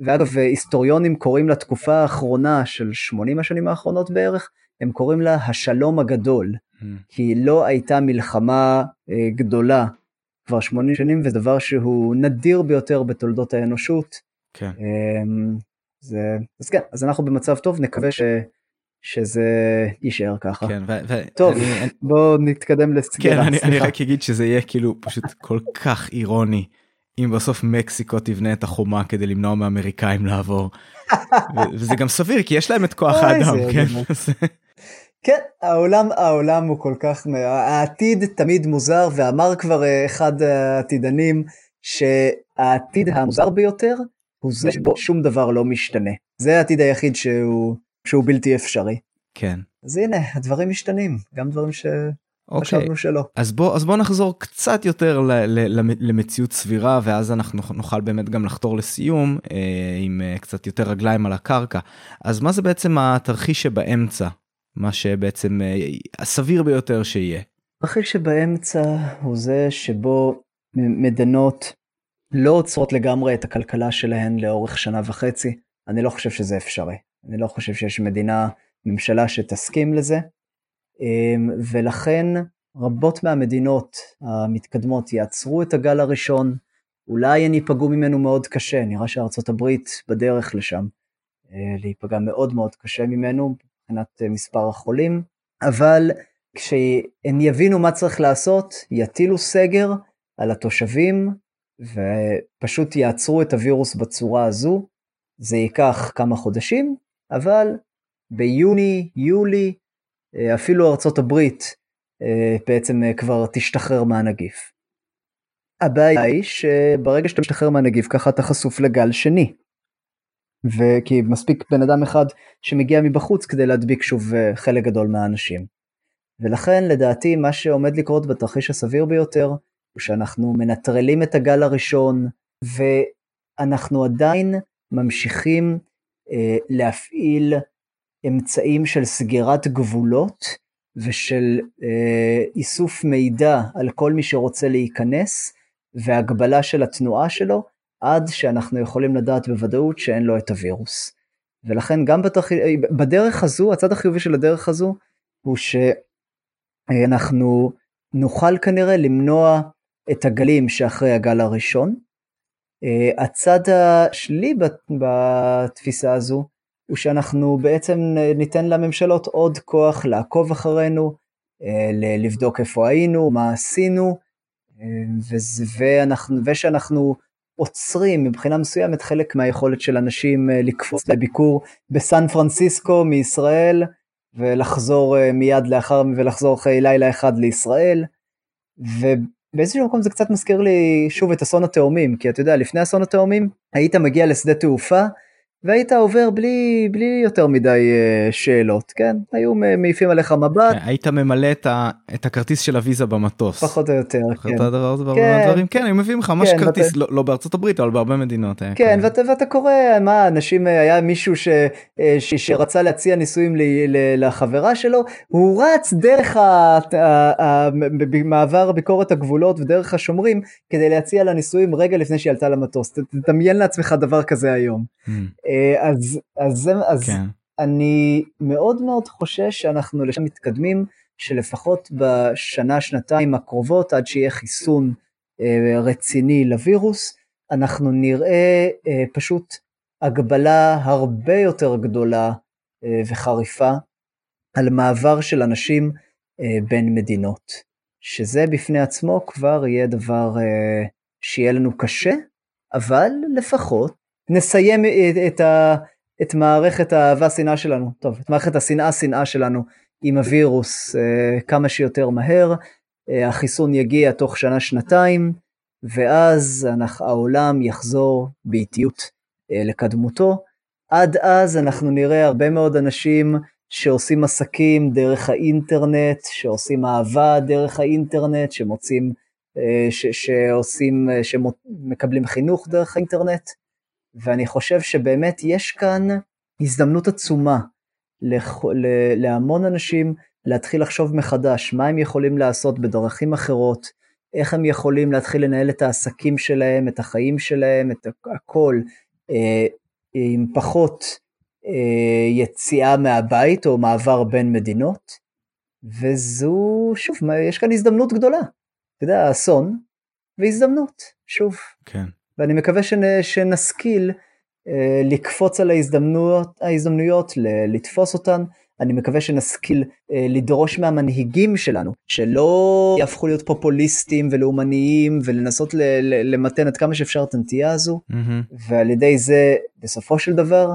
ואגב, היסטוריונים קוראים לתקופה האחרונה של 80 השנים האחרונות בערך, הם קוראים לה השלום הגדול, מהמם. כי לא הייתה מלחמה אה, גדולה כבר 80 שנים, וזה דבר שהוא נדיר ביותר בתולדות האנושות. כן. אמ, זה, אז כן, אז אנחנו במצב טוב, נקווה ש, שזה יישאר ככה. כן. ו- ו- טוב, אני- אני- בואו נתקדם כן, לסגירה, אני, אני סליחה. רק אגיד שזה יהיה כאילו פשוט כל כך אירוני אם בסוף מקסיקו תבנה את החומה כדי למנוע מאמריקאים לעבור. וזה גם סביר כי יש להם את כוח האדם, כן? כן, העולם, העולם הוא כל כך, העתיד תמיד מוזר, ואמר כבר אה, אחד העתידנים, שהעתיד המוזר ביותר הוא זה שבו שום דבר לא משתנה. זה העתיד היחיד שהוא, שהוא בלתי אפשרי. כן. אז הנה, הדברים משתנים, גם דברים אוקיי. שחשבנו שלא. אז בוא אז בוא נחזור קצת יותר ל, ל, למ- למציאות סבירה ואז אנחנו נוכל באמת גם לחתור לסיום אה, עם אה, קצת יותר רגליים על הקרקע. אז מה זה בעצם התרחיש שבאמצע? מה שבעצם אה, הסביר ביותר שיהיה. התרחיש שבאמצע הוא זה שבו מדינות לא עוצרות לגמרי את הכלכלה שלהן לאורך שנה וחצי. אני לא חושב שזה אפשרי. אני לא חושב שיש מדינה, ממשלה שתסכים לזה. אמ, ולכן רבות מהמדינות המתקדמות יעצרו את הגל הראשון, אולי הן ייפגעו ממנו מאוד קשה, נראה שארצות הברית בדרך לשם, אה, להיפגע מאוד מאוד קשה ממנו מבחינת אה, מספר החולים, אבל כשהם יבינו מה צריך לעשות, יטילו סגר על התושבים ופשוט יעצרו את הווירוס בצורה הזו. זה ייקח כמה חודשים, אבל ביוני, יולי, אה, אפילו ארצות הברית אה, בעצם אה, כבר תשתחרר מהנגיף. הבעיה היא שברגע שאתה משתחרר מהנגיף ככה אתה חשוף לגל שני. וכי מספיק בן אדם אחד שמגיע מבחוץ כדי להדביק שוב חלק גדול מהאנשים. ולכן לדעתי מה שעומד לקרות בתרחיש הסביר ביותר שאנחנו מנטרלים את הגל הראשון ואנחנו עדיין ממשיכים אה, להפעיל אמצעים של סגירת גבולות ושל אה, איסוף מידע על כל מי שרוצה להיכנס והגבלה של התנועה שלו עד שאנחנו יכולים לדעת בוודאות שאין לו את הווירוס. ולכן גם בתרח... בדרך הזו, הצד החיובי של הדרך הזו הוא שאנחנו נוכל כנראה למנוע את הגלים שאחרי הגל הראשון. אה, הצד השלילי בתפיסה הזו הוא שאנחנו בעצם ניתן לממשלות עוד כוח לעקוב אחרינו, לבדוק איפה היינו, מה עשינו, ואנחנו, ושאנחנו עוצרים מבחינה מסוימת חלק מהיכולת של אנשים לקפוץ לביקור בסן פרנסיסקו מישראל ולחזור מיד לאחר ולחזור אחרי לילה אחד לישראל. ובאיזשהו מקום זה קצת מזכיר לי שוב את אסון התאומים, כי אתה יודע, לפני אסון התאומים היית מגיע לשדה תעופה והיית עובר בלי, בלי יותר מדי uh, שאלות, כן? היו מעיפים עליך מבט. כן, היית ממלא את, ה, את הכרטיס של הוויזה במטוס. פחות או יותר, כן. כן. דברים, כן, היו מביאים לך ממש כן, כרטיס, ואת... לא, לא בארצות הברית, אבל בהרבה מדינות. כן, ואתה, ואתה קורא, מה, אנשים, היה מישהו ש, ש, שרצה להציע נישואים ל, ל, לחברה שלו, הוא רץ דרך המעבר ביקורת הגבולות ודרך השומרים, כדי להציע לה נישואים רגע לפני שהיא עלתה למטוס. תדמיין לעצמך דבר כזה היום. Mm. אז, אז, אז כן. אני מאוד מאוד חושש שאנחנו לשם מתקדמים, שלפחות בשנה, שנתיים הקרובות, עד שיהיה חיסון אה, רציני לווירוס, אנחנו נראה אה, פשוט הגבלה הרבה יותר גדולה אה, וחריפה על מעבר של אנשים אה, בין מדינות, שזה בפני עצמו כבר יהיה דבר אה, שיהיה לנו קשה, אבל לפחות נסיים את, ה, את מערכת האהבה-שנאה שלנו, טוב, את מערכת השנאה-שנאה שלנו עם הווירוס כמה שיותר מהר, החיסון יגיע תוך שנה-שנתיים, ואז העולם יחזור באיטיות לקדמותו. עד אז אנחנו נראה הרבה מאוד אנשים שעושים עסקים דרך האינטרנט, שעושים אהבה דרך האינטרנט, שמוצאים, אה, ש, שעושים, אה, שמקבלים חינוך דרך האינטרנט, ואני חושב שבאמת יש כאן הזדמנות עצומה לכ, להמון אנשים להתחיל לחשוב מחדש מה הם יכולים לעשות בדרכים אחרות, איך הם יכולים להתחיל לנהל את העסקים שלהם, את החיים שלהם, את הכל, אה, עם פחות אה, יציאה מהבית או מעבר בין מדינות, וזו, שוב, יש כאן הזדמנות גדולה. אתה יודע, אסון והזדמנות, שוב. כן. ואני מקווה שנ, שנשכיל אה, לקפוץ על ההזדמנויות, ההזדמנויות ל, לתפוס אותן. אני מקווה שנשכיל אה, לדרוש מהמנהיגים שלנו, שלא יהפכו להיות פופוליסטים ולאומניים ולנסות ל, ל, למתן עד כמה שאפשר את הנטייה הזו, mm-hmm. ועל ידי זה, בסופו של דבר,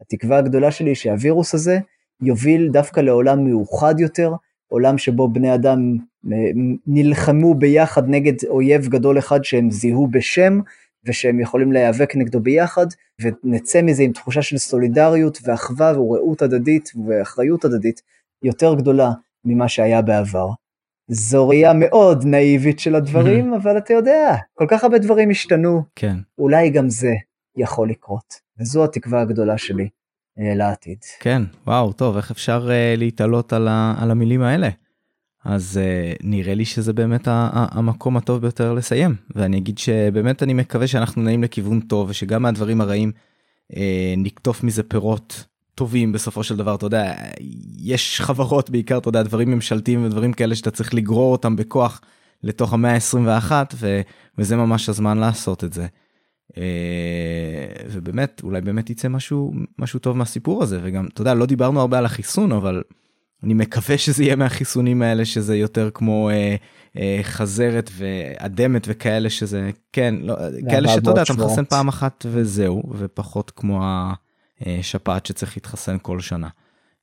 התקווה הגדולה שלי היא שהווירוס הזה יוביל דווקא לעולם מאוחד יותר, עולם שבו בני אדם אה, נלחמו ביחד נגד אויב גדול אחד שהם זיהו בשם, ושהם יכולים להיאבק נגדו ביחד, ונצא מזה עם תחושה של סולידריות ואחווה ורעות הדדית ואחריות הדדית יותר גדולה ממה שהיה בעבר. זו ראייה מאוד נאיבית של הדברים, אבל אתה יודע, כל כך הרבה דברים השתנו, כן. אולי גם זה יכול לקרות. וזו התקווה הגדולה שלי אה, לעתיד. כן, וואו, טוב, איך אפשר אה, להתעלות על, ה, על המילים האלה? אז אה, נראה לי שזה באמת המקום הטוב ביותר לסיים, ואני אגיד שבאמת אני מקווה שאנחנו נעים לכיוון טוב, ושגם מהדברים הרעים אה, נקטוף מזה פירות טובים בסופו של דבר, אתה יודע, יש חברות בעיקר, אתה יודע, דברים ממשלתיים ודברים כאלה שאתה צריך לגרור אותם בכוח לתוך המאה ה-21, ו, וזה ממש הזמן לעשות את זה. אה, ובאמת אולי באמת יצא משהו משהו טוב מהסיפור הזה. וגם אתה יודע לא דיברנו הרבה על החיסון אבל אני מקווה שזה יהיה מהחיסונים האלה שזה יותר כמו אה, אה, חזרת ואדמת וכאלה שזה כן לא, כאלה שאתה יודע אתה מחסן פעם אחת וזהו ופחות כמו השפעת שצריך להתחסן כל שנה.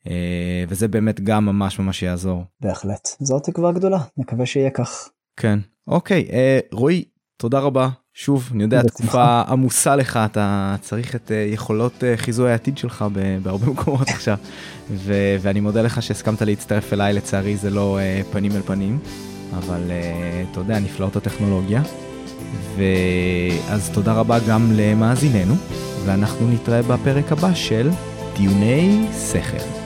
אה, וזה באמת גם ממש ממש יעזור. בהחלט זו תקווה גדולה נקווה שיהיה כך. כן אוקיי אה, רועי תודה רבה שוב, אני יודע, תקופה עמוסה לך, אתה צריך את אה, יכולות אה, חיזוי העתיד שלך בהרבה מקומות עכשיו. ו- ואני מודה לך שהסכמת להצטרף אליי, לצערי זה לא uh, פנים אל פנים, אבל uh, אתה יודע, נפלאות הטכנולוגיה. ואז תודה רבה גם למאזיננו, ואנחנו נתראה בפרק הבא של דיוני שכל.